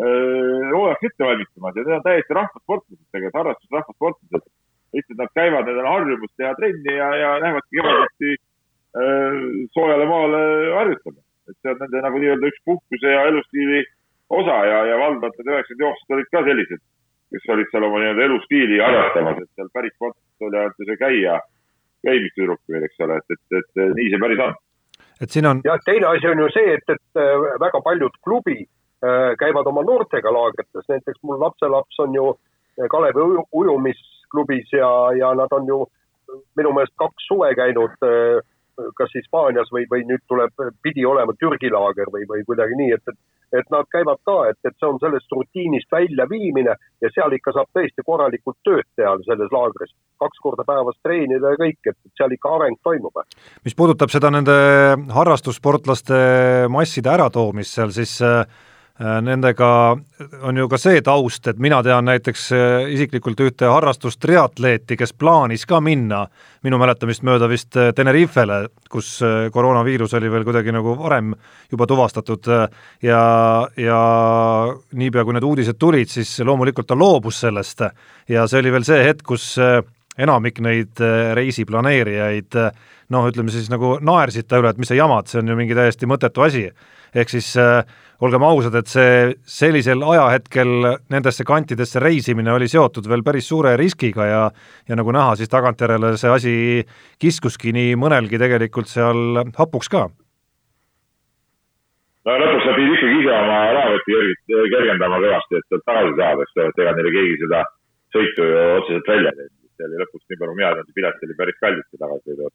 äh, hooajaks ette valmistamas ja need on täiesti rahvasportlased tegelikult, harrastusrahvasportlased. lihtsalt nad käivad, neil on harjumus teha trenni ja, ja lähevadki kevaditi äh, soojale maale harjutama. et see on nende nagu nii-öelda üks puhkuse ja elustiili osa ja, ja valdavalt need üheksakümmend jooksjat olid ka sellised, kes olid seal oma nii-öelda elustiili harrastamas, et seal päris sportlased oli ainult see käia, käimistüdruk veel, eks ole, et, et, et nii see päris on et siin on. jah, teine asi on ju see, et, et äh, väga paljud klubid äh, käivad oma noortega laagrites, näiteks mul lapselaps on ju äh, Kalevi ujumisklubis ja, ja nad on ju minu meelest kaks suve käinud kas Hispaanias või, või nüüd tuleb, pidi olema Türgi laager või, või kuidagi nii, et, et et nad käivad ka, et, et see on sellest rutiinist väljaviimine ja seal ikka saab tõesti korralikult tööd teha selles laagris. kaks korda päevas treenida ja kõik, et seal ikka areng toimub. mis puudutab seda nende harrastussportlaste masside äratoomist seal, siis äh, nendega on ju ka see taust, et mina tean näiteks äh, isiklikult ühte harrastustriatleeti, kes plaanis ka minna minu mäletamist mööda vist äh, Tenerifele, kus koroonaviirus oli veel kuidagi nagu varem juba tuvastatud ja, ja niipea, kui need uudised tulid, siis loomulikult ta loobus sellest ja see oli veel see hetk, kus enamik neid reisiplaneerijaid noh, ütleme siis nagu naersid ta üle, et mis sa jamad, see on ju mingi täiesti mõttetu asi. ehk siis äh, olgem ausad, et see sellisel ajahetkel nendesse kantidesse reisimine oli seotud veel päris suure riskiga ja ja nagu näha, siis tagantjärele see asi kiskuski nii mõnelgi tegelikult seal hapuks ka. no lõpuks sa pidid ikkagi ise oma rahavõtti kergendama kõvasti, et sealt tagasi saada, eks ole, et ega neile keegi seda sõitu ju otseselt välja ei teinud. see oli lõpuks, nii palju mina tean, see pilet oli päris kallis, see tagasisõidu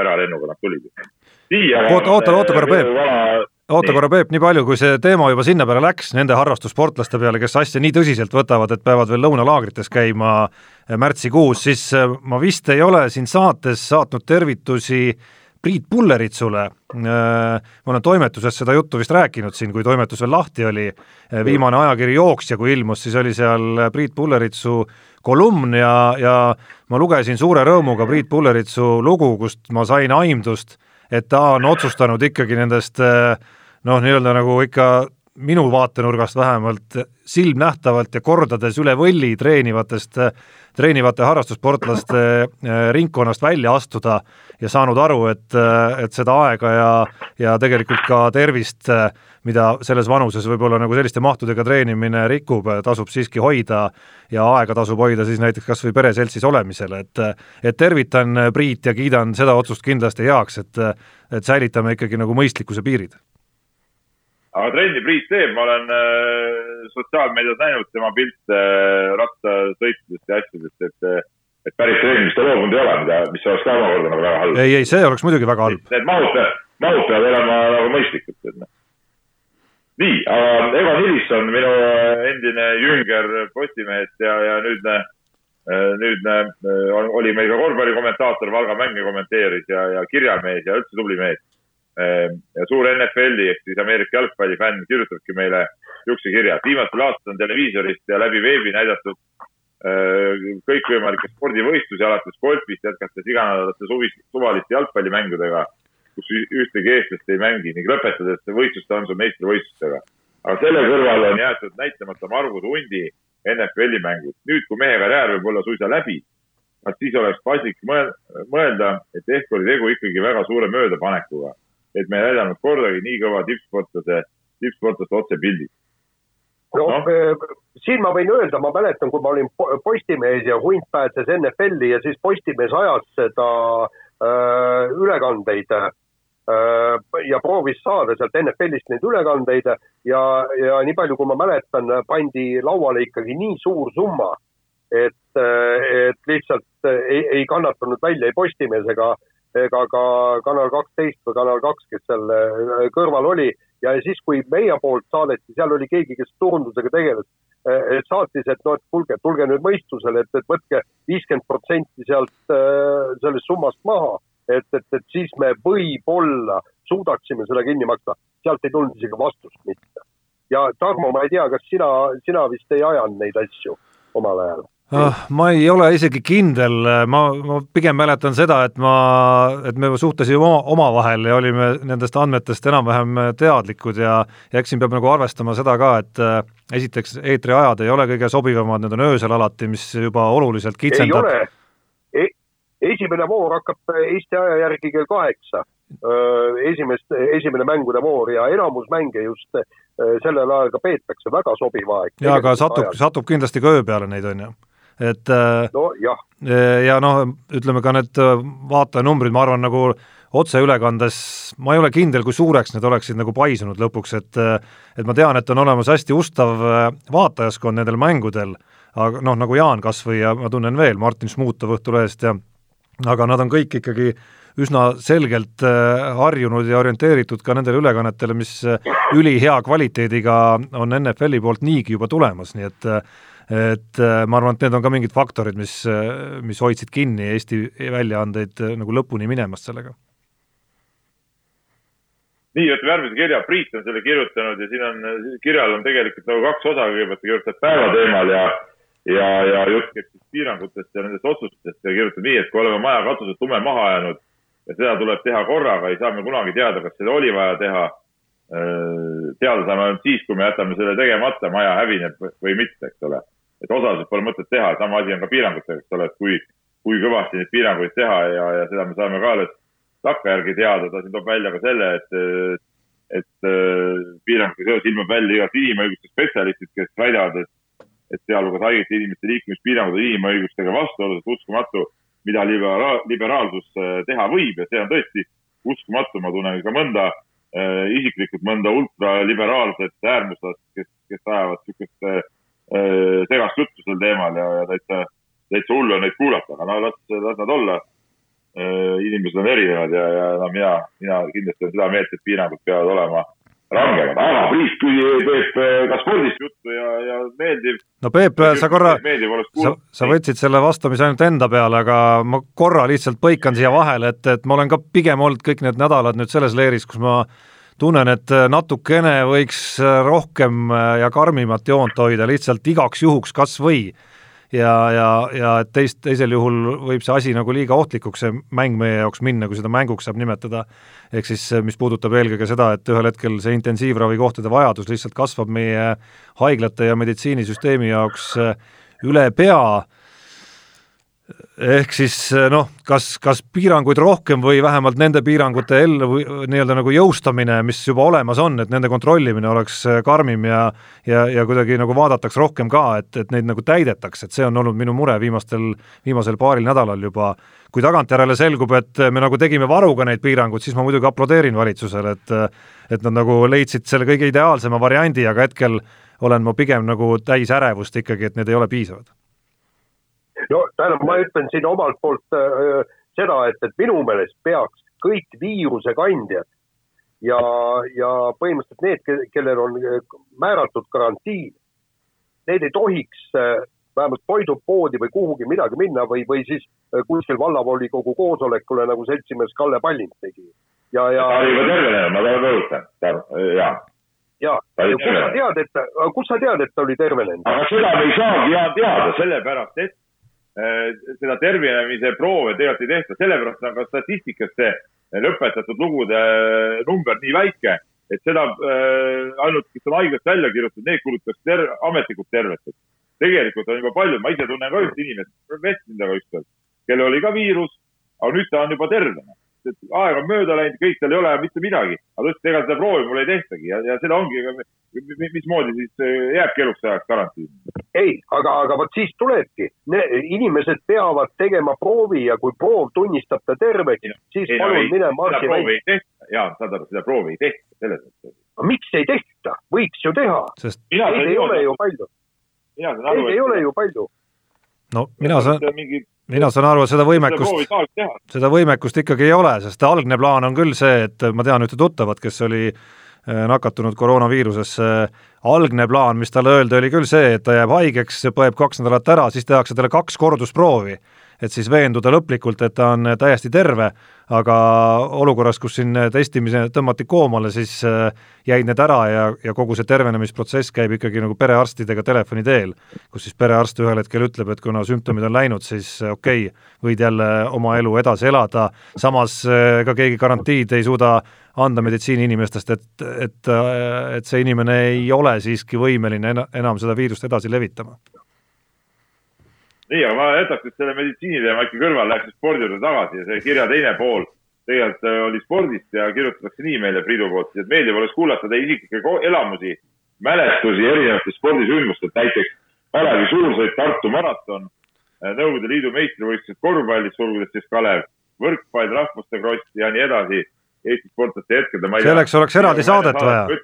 äralennuga nad tulid. oota, oota, oota korra, Peep. Oota korra, Peep, nii palju, kui see teema juba sinna peale läks, nende harrastussportlaste peale, kes asja nii tõsiselt võtavad, et peavad veel lõunalaagrites käima eh, märtsikuus, siis eh, ma vist ei ole siin saates saatnud tervitusi Priit Pulleritsule, eh, ma olen toimetuses seda juttu vist rääkinud siin, kui toimetus veel lahti oli, viimane ajakiri Jooksja, kui ilmus, siis oli seal Priit Pulleritsu kolumn ja, ja ma lugesin suure rõõmuga Priit Pulleritsu lugu, kust ma sain aimdust, et ta on otsustanud ikkagi nendest noh, nii-öelda nagu ikka minu vaatenurgast vähemalt silmnähtavalt ja kordades üle võlli treenivatest, treenivate harrastussportlaste eh, ringkonnast välja astuda ja saanud aru, et, et seda aega ja, ja tegelikult ka tervist, mida selles vanuses võib-olla nagu selliste mahtudega treenimine rikub, tasub siiski hoida ja aega tasub hoida siis näiteks kas või pereseltsis olemisel, et et tervitan Priit ja kiidan seda otsust kindlasti heaks, et et säilitame ikkagi nagu mõistlikkuse piirid aga trenni Priit teeb, ma olen äh, sotsiaalmeedias näinud tema pilte äh, rattasõitudest ja asjadest, et äh, et päris trennist ta loobunud ei ole, mida, mis oleks ka omakorda nagu väga halb. ei, ei, see oleks muidugi väga halb. Need mahud, mahud peavad olema nagu mõistlikud, et noh. nii, aga Evan Ilisson, minu äh, endine jünger Postimehest ja, ja nüüdne äh, nüüdne äh, oli meil ka korvpallikommentaator, Valga mänge kommenteeris ja, ja kirjamees ja üldse tubli mees suur NFL-i ehk siis Ameerika jalgpallifänn kirjutabki meile niisuguse kirja, et viimastel aastatel on televiisorist ja läbi veebi näidatud ehm, kõikvõimalikke spordivõistlusi, alates golfist, jätkates iganädalate suvis, suvaliste jalgpallimängudega, kus ühtegi eestlast ei mängi ning lõpetades võistluste andsu meistrivõistlustega. aga selle kõrval on jäetud näitamata Margus Hundi NFL-i mängud. nüüd, kui mehe karjäär võib olla suisa läbi, vaat siis oleks paslik mõelda, et ehk oli tegu ikkagi väga suure möödapanekuga et me ei näidanud kordagi nii kõva tippsportlase, tippsportlaste otsepildid. no, no. Eh, siin ma võin öelda, ma mäletan, kui ma olin Postimehes ja hunt pääses NFL-i ja siis Postimees ajas seda äh, ülekandeid äh, ja proovis saada sealt NFL-ist neid ülekandeid ja, ja nii palju, kui ma mäletan, pandi lauale ikkagi nii suur summa, et, et lihtsalt ei, ei kannatanud välja ei Postimees ega, ega ka Kanal kaksteist või Kanal kaks, kes seal äh, kõrval oli ja siis, kui meie poolt saadeti, seal oli keegi, kes turundusega tegeles, äh, saatis, et noh, et kuulge, tulge nüüd mõistusele, et, et võtke viiskümmend protsenti sealt äh, sellest summast maha, et, et, et siis me võib-olla suudaksime selle kinni maksta. sealt ei tulnud isegi vastust mitte. ja Tarmo, ma ei tea, kas sina, sina vist ei ajanud neid asju omal ajal? Ah,? ma ei ole isegi kindel, ma, ma pigem mäletan seda, et ma, et me suhtlesime oma, omavahel ja olime nendest andmetest enam-vähem teadlikud ja ja eks siin peab nagu arvestama seda ka, et äh, esiteks eetriajad ei ole kõige sobivamad, need on öösel alati, mis juba oluliselt kitsendab. ei ole e, esimene voor hakkab Eesti aja järgi kell kaheksa esimest, esimene mängude voor ja enamus mänge just sellel ajal ka peetakse, väga sobiv aeg. jaa, aga satub, satub kindlasti ka öö peale neid, on ju? Et äh, no jah. ja noh, ütleme ka need äh, vaatajanumbrid, ma arvan, nagu otseülekandes, ma ei ole kindel, kui suureks need oleksid nagu paisunud lõpuks, et äh, et ma tean, et on olemas hästi ustav vaatajaskond nendel mängudel, aga noh, nagu Jaan kas või ja ma tunnen veel, Martin Šmutov Õhtulehest ja aga nad on kõik ikkagi üsna selgelt harjunud ja orienteeritud ka nendele ülekannetele, mis ülihea kvaliteediga on NFL-i poolt niigi juba tulemas, nii et et äh, ma arvan, et need on ka mingid faktorid, mis, äh, mis hoidsid kinni Eesti väljaandeid äh, nagu lõpuni minemast sellega. nii, võtame järgmise kirja, Priit on selle kirjutanud ja siin on, kirjal on tegelikult nagu kaks osa, kõigepealt ta kirjutab päeva teemal ja ja, ja jutt käib siis piirangutest ja nendest otsustest ja kirjutab nii, et kui oleme maja katused tume maha jäänud ja seda tuleb teha korraga, ei saa me kunagi teada, kas seda oli vaja teha. Teada saame ainult siis, kui me jätame selle tegemata, maja hävineb või mitte, eks ole et osasid pole mõtet teha, sama asi on ka piirangutega, eks ole, et kui, kui kõvasti neid piiranguid teha ja, ja seda me saame ka alles takkajärgi teada, ta siin toob välja ka selle, et, et piirangutega seoses ilmub välja igast inimõiguste spetsialistid, kes väidavad, et, et sealhulgas haigete inimeste liikumispiirangud on inimõigustega vastuolus, et uskumatu, mida libera-, liberaalsus teha võib. Ja see on tõesti uskumatu, ma tunnen ka mõnda äh, isiklikult mõnda ultraliberaalset äärmuslast, kes, kes ajavad niisugust äh, segast juttu sel teemal ja, ja täitsa, täitsa hullu on neid kuulata, aga no las, las nad olla äh,. inimesed on erinevad ja, ja no mina, mina kindlasti olen seda meelt, et piirangud peavad olema rangemad, aga Priit teeb äh, ka spordist juttu ja, ja meeldiv. no Peep, sa korra, sa, sa võtsid selle vastamise ainult enda peale, aga ma korra lihtsalt põikan siia vahele, et, et ma olen ka pigem olnud kõik need nädalad nüüd selles leeris, kus ma tunnen, et natukene võiks rohkem ja karmimat joont hoida, lihtsalt igaks juhuks kas või. Ja, ja, ja et teist, teisel juhul võib see asi nagu liiga ohtlikuks, see mäng meie jaoks minna, kui seda mänguks saab nimetada, ehk siis mis puudutab eelkõige seda, et ühel hetkel see intensiivravikohtade vajadus lihtsalt kasvab meie haiglate ja meditsiinisüsteemi jaoks üle pea ehk siis eh, noh, kas, kas piiranguid rohkem või vähemalt nende piirangute ellu või nii-öelda nagu jõustamine, mis juba olemas on, et nende kontrollimine oleks eh, karmim ja ja, ja kuidagi nagu vaadataks rohkem ka, et, et neid nagu täidetaks, et see on olnud minu mure viimastel, viimasel paaril nädalal juba. kui tagantjärele selgub, et me nagu tegime varuga neid piiranguid, siis ma muidugi aplodeerin valitsusele, et et nad nagu leidsid selle kõige ideaalsema variandi, aga hetkel olen ma pigem nagu täis ärevust ikkagi, et need ei ole piisavad no tähendab, ma ütlen siin omalt poolt äh, seda, et, et minu meelest peaks kõik viirusekandjad ja, ja põhimõtteliselt need, kellel on äh, määratud karantiin, need ei tohiks äh, vähemalt toidupoodi või kuhugi midagi minna või, või siis äh, kuskil vallavolikogu koosolekule, nagu seltsimees Kalle Pallind tegi. ja, ja. ta oli juba tervenenud, ma tahan rõhutada, jaa ja, ja kus sa tead, et, kus sa tead, et ta oli tervenenud? aga seda me ei saagi teada, sellepärast et seda tervenemise proove tegelikult ei tehta, sellepärast on ka statistikas see lõpetatud lugude äh, number nii väike, et seda äh, ainult, kes on haiglast välja kirjutatud, need kuulutatakse ter ametlikult terveteks. tegelikult on juba palju, ma ise tunnen ka ühte inimest, vestlesin temaga ükskord, kellel oli ka viirus, aga nüüd ta on juba tervena et aeg on mööda läinud, kõik, tal ei ole mitte midagi. aga ta ütles, et ega seda proovi mul ei tehtagi ja, ja seda ongi, mismoodi siis äh, jääbki eluks ajaks karantiini? ei, aga, aga vot siis tulebki, inimesed peavad tegema proovi ja kui proov tunnistab ta terveks, siis ei, palun no, mine marsi välja. jaa, saad aru, seda proovi ei tehta, selles mõttes. miks ei tehta, võiks ju teha Sest.... Neid ei ole ju palju. Neid ei ole ju palju. no mina saan mingi mina saan aru, et seda võimekust, seda võimekust ikkagi ei ole, sest algne plaan on küll see, et ma tean ühte tuttavat, kes oli äh, nakatunud koroonaviirusesse, algne plaan, mis talle öeldi, oli küll see, et ta jääb haigeks, põeb kaks nädalat ära, siis tehakse talle kaks kordusproovi et siis veenduda lõplikult, et ta on täiesti terve, aga olukorras, kus siin testimise tõmmati koomale, siis äh, jäid need ära ja, ja kogu see tervenemisprotsess käib ikkagi nagu perearstidega telefoni teel, kus siis perearst ühel hetkel ütleb, et kuna sümptomid on läinud, siis äh, okei okay,, võid jälle oma elu edasi elada, samas äh, ka keegi garantiid ei suuda anda meditsiiniinimestest, et, et, et see inimene ei ole siiski võimeline enam seda viirust edasi levitama nii, aga ma jätaks nüüd selle meditsiiniteema ikka kõrvale, läheks spordi juurde tagasi ja see kirja teine pool tegelikult äh, oli spordist ja kirjutatakse nii meile Priidu poolt, et meeldiv oleks kuulata teie isiklikke elamusi, mälestusi erinevatest spordisündmustest, näiteks Kalevi suursõit Tartu maraton, äh, Nõukogude Liidu meistrivõistlused korvpallis, sulgudes siis Kalev, võrkpall, rahvuste kross ja nii edasi. Eesti sportlaste hetkedel. selleks oleks eraldi saadet vaja.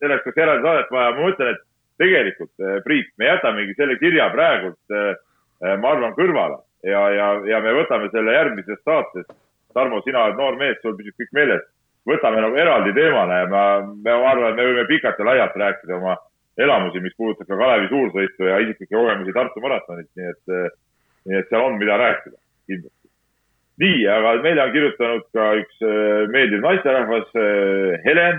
selleks oleks eraldi saadet vaja, ma mõtlen, et tegelikult, äh, Priit, me jätamegi selle kirja praegult, äh, ma arvan, kõrvale ja, ja, ja me võtame selle järgmises saates. Tarmo, sina oled noor mees, sul püsib kõik meeles. võtame nagu eraldi teemana ja ma, ma arvan, et me võime pikalt ja laialt rääkida oma elamusi, mis puudutab ka Kalevi suursõitu ja isiklikke kogemusi Tartu maratonit, nii et, nii et seal on, mida rääkida kindlasti. nii, aga meile on kirjutanud ka üks meeldiv naisterahvas, Helen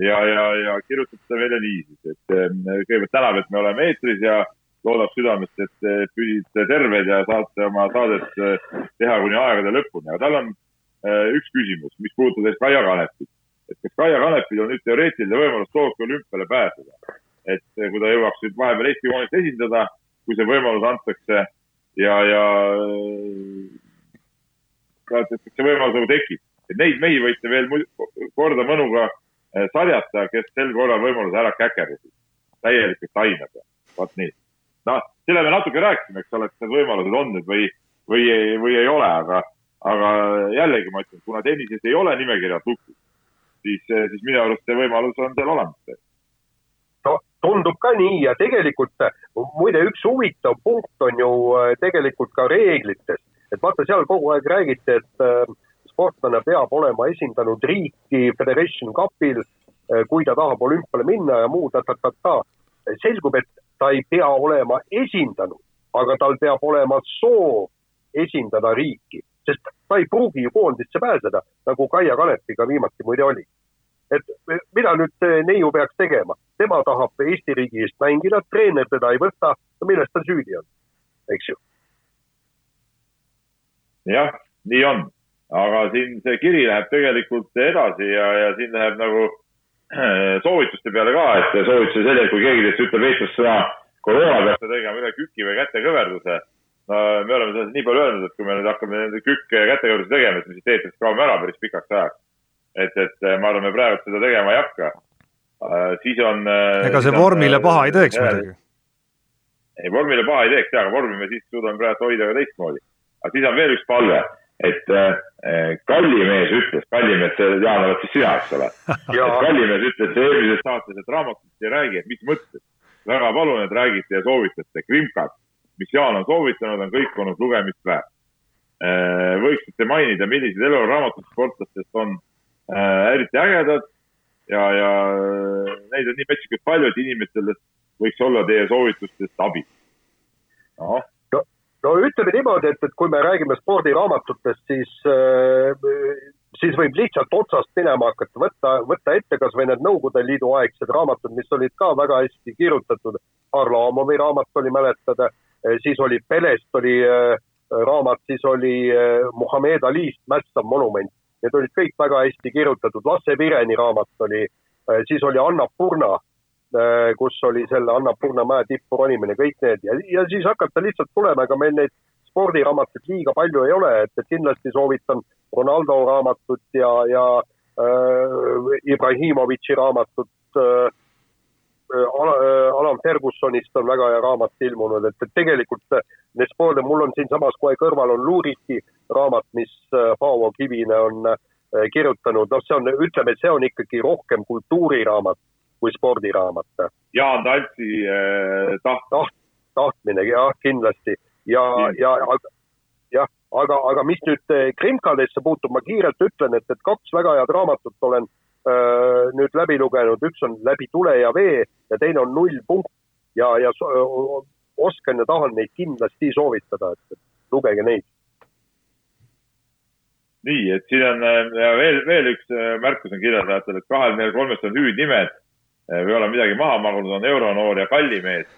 ja, ja, ja kirjutab seda meile niisiis, et kõigepealt tänab, et me oleme eetris ja loodab südamest, et püsite terved ja saate oma saadet eh, teha kuni aegade lõpuni, aga tal on eh, üks küsimus, mis puudutab siis Kaia Kanepit. et kas Kaia Kanepil on nüüd teoreetiline võimalus Tokyo olümpiale pääseda? et eh, kui ta jõuaks nüüd vahepeal Eesti koondist esindada, kui see võimalus antakse, ja, ja ka, et see võimalus nagu tekib. et neid mehi võite veel korda mõnuga eh, sarjata, kes sel korral võimaluse ära käkerdasid. täielikult taime peal, vot nii. Noh, selle me natuke rääkisime, eks ole, et need võimalused on nüüd või, või, või ei ole, aga, aga jällegi ma ütlen, kuna tennises ei ole nimekirja lukus, siis, siis minu arust see võimalus on seal olemas no tundub ka nii ja tegelikult muide, üks huvitav punkt on ju äh, tegelikult ka reeglites, et vaata, seal kogu aeg räägiti, et äh, sportlane peab olema esindanud riiki Federation Cupil, äh, kui ta tahab olümpiale minna ja muu ta-ta-ta-ta. selgub, et ta ei pea olema esindanud, aga tal peab olema soov esindada riiki, sest ta ei pruugi ju koondisse pääseda, nagu Kaia Kanepiga viimati muide oli. Et mida nüüd neiu peaks tegema, tema tahab Eesti riigi eest mängida, treener teda ei võta, milles ta süüdi on, eks ju? jah, nii on, aga siin see kiri läheb tegelikult edasi ja, ja siin läheb nagu soovituste peale ka, et soovitusi selline, kui keegi teist ütleb Eestis sõna koroona peab ta tegema üle küki või kätekõverduse. no me oleme sellest nii palju öelnud, et kui me nüüd hakkame kükke ja kätekõverdusi tegema, siis me siit eetrist kaome ära päris pikaks ajaks et, et äh, ma arvan, me praegu seda tegema ei hakka. Äh, siis on. Äh, ega see vormile paha ei teeks muidugi. ei, vormile paha ei teeks ja, aga vormi me siis suudame praegu hoida ka teistmoodi. aga siis on veel üks palve, et äh, Kallimees ütles, Kallimees, Jaan, oled siis sina, eks ole? Kallimees ütles eelmises saates, et raamatust ei räägi, et mis mõttes. väga palun, et räägite ja soovitate, krimkad, mis Jaan on soovitanud, on kõik olnud lugemist väärt. võiksite mainida, millised eluraamatid sportlastest on äh, eriti ägedad. Ja, ja neid on nii metsikult palju, et inimestele võiks olla teie soovitustest abi. No.. No, ütleme niimoodi, et, et kui me räägime spordiraamatutest, siis äh, siis võib lihtsalt otsast minema hakata, võtta, võtta ette kas või need Nõukogude Liidu aegsed raamatud, mis olid ka väga hästi kirjutatud. Harlamovi raamat oli mäletada, äh, siis oli Pelest oli äh, raamat, siis oli Muhamed Alist Mässav monument need olid kõik väga hästi kirjutatud, Lasse Vireni raamat oli, siis oli Annapurna, kus oli selle Annapurna mäe tippu ronimine, kõik need. Ja, ja siis hakata lihtsalt tulema, ega meil neid spordiraamatuid liiga palju ei ole, et, et kindlasti soovitan Ronaldo raamatut ja, ja äh, Ibrahimovitši raamatut äh, äh Alan Fergusonist on väga hea raamat ilmunud, et, et tegelikult need spordid, mul on siinsamas kohe kõrval on Luuriti raamat, mis äh, Paavo Kivine on äh, kirjutanud, noh, see on, ütleme, see on ikkagi rohkem kultuuriraamat kui spordiraamat. Jaan Taltsi äh, taht-. taht-, tahtmine, jah, kindlasti ja, ja, ja jah, aga, aga mis nüüd äh, krimkadesse puutub, ma kiirelt ütlen, et, et kaks väga head raamatut olen öö, nüüd läbi lugenud, üks on Läbi tule ja vee ja teine on Null punkt ja, ja oskan ja tahan neid kindlasti soovitada, et lugege neid. nii, et siin on ja veel, veel üks äh, märkus on kirjasaatel, et kahel neil kolmest on hüüdnimed äh, või ole midagi maha magunud, on Euronoor ja Kallimees.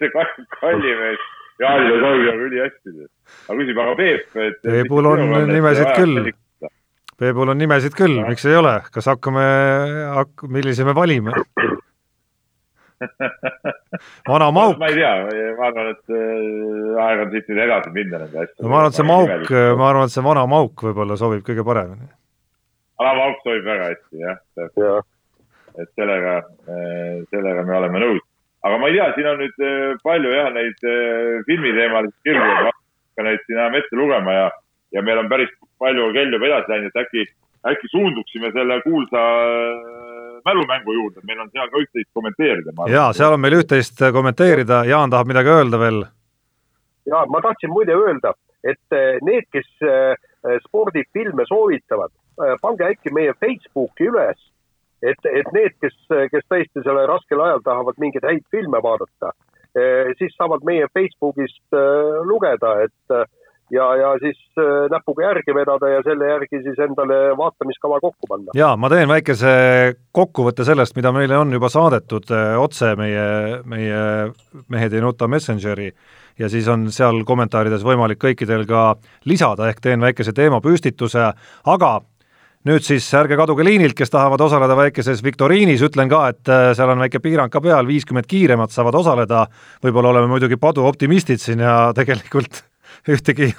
Kallimees Jaanile sobib nagu ülihästi. aga küsib, aga Peep, et. Peepul on nimesid küll. Peepul on nimesid küll, miks ei ole, kas hakkame hak-, millise me valime? vana Mauk. ma ei tea, ma arvan, et äh, aeg on siit nüüd edasi minna nende asjadega. no ma arvan, et see Mauk, ma arvan, et see vana Mauk võib-olla sobib kõige paremini. vana Mauk sobib väga hästi, jah ja.. Et sellega, äh, sellega me oleme nõus. aga ma ei tea, siin on nüüd äh, palju jah, neid filmiteemalisi kirju, ma hakkan neid siin enam ette lugema ja, ja meil on päris palju kell juba edasi läinud, et äkki, äkki suunduksime selle kuulsa mälumängu juurde, meil on seal ka üht-teist kommenteerida. jaa, seal on meil üht-teist kommenteerida, Jaan tahab midagi öelda veel. jaa, ma tahtsin muide öelda, et eh, need, kes eh, spordifilme soovitavad, eh, pange äkki meie Facebooki üles, et, et need, kes, kes tõesti sellel raskel ajal tahavad mingeid häid filme vaadata, siis saavad meie Facebookist lugeda, et ja, ja siis näpuga järgi vedada ja selle järgi siis endale vaatamiskava kokku panna. jaa, ma teen väikese kokkuvõtte sellest, mida meile on juba saadetud otse meie, meie Mehed ei nuta Messengeri ja siis on seal kommentaarides võimalik kõikidel ka lisada, ehk teen väikese teemapüstituse, aga nüüd siis ärge kaduge liinilt, kes tahavad osaleda väikeses viktoriinis, ütlen ka, et äh, seal on väike piirang ka peal, viiskümmend kiiremat saavad osaleda, võib-olla oleme muidugi paduoptimistid siin ja tegelikult ühtegi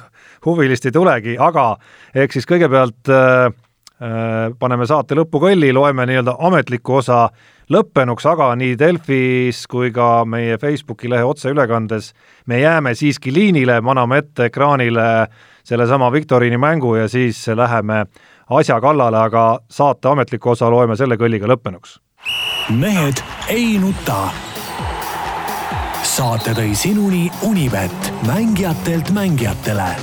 huvilist ei tulegi, aga ehk siis kõigepealt äh, äh, paneme saate lõppu kõlli, loeme nii-öelda ametliku osa lõppenuks, aga nii Delfis kui ka meie Facebooki lehe otseülekandes me jääme siiski liinile, maname ette ekraanile sellesama viktoriini mängu ja siis läheme asja kallale, aga saate ametliku osa loeme selle kõlliga lõppenuks. mehed ei nuta. saate tõi sinuni Unibet, mängijatelt mängijatele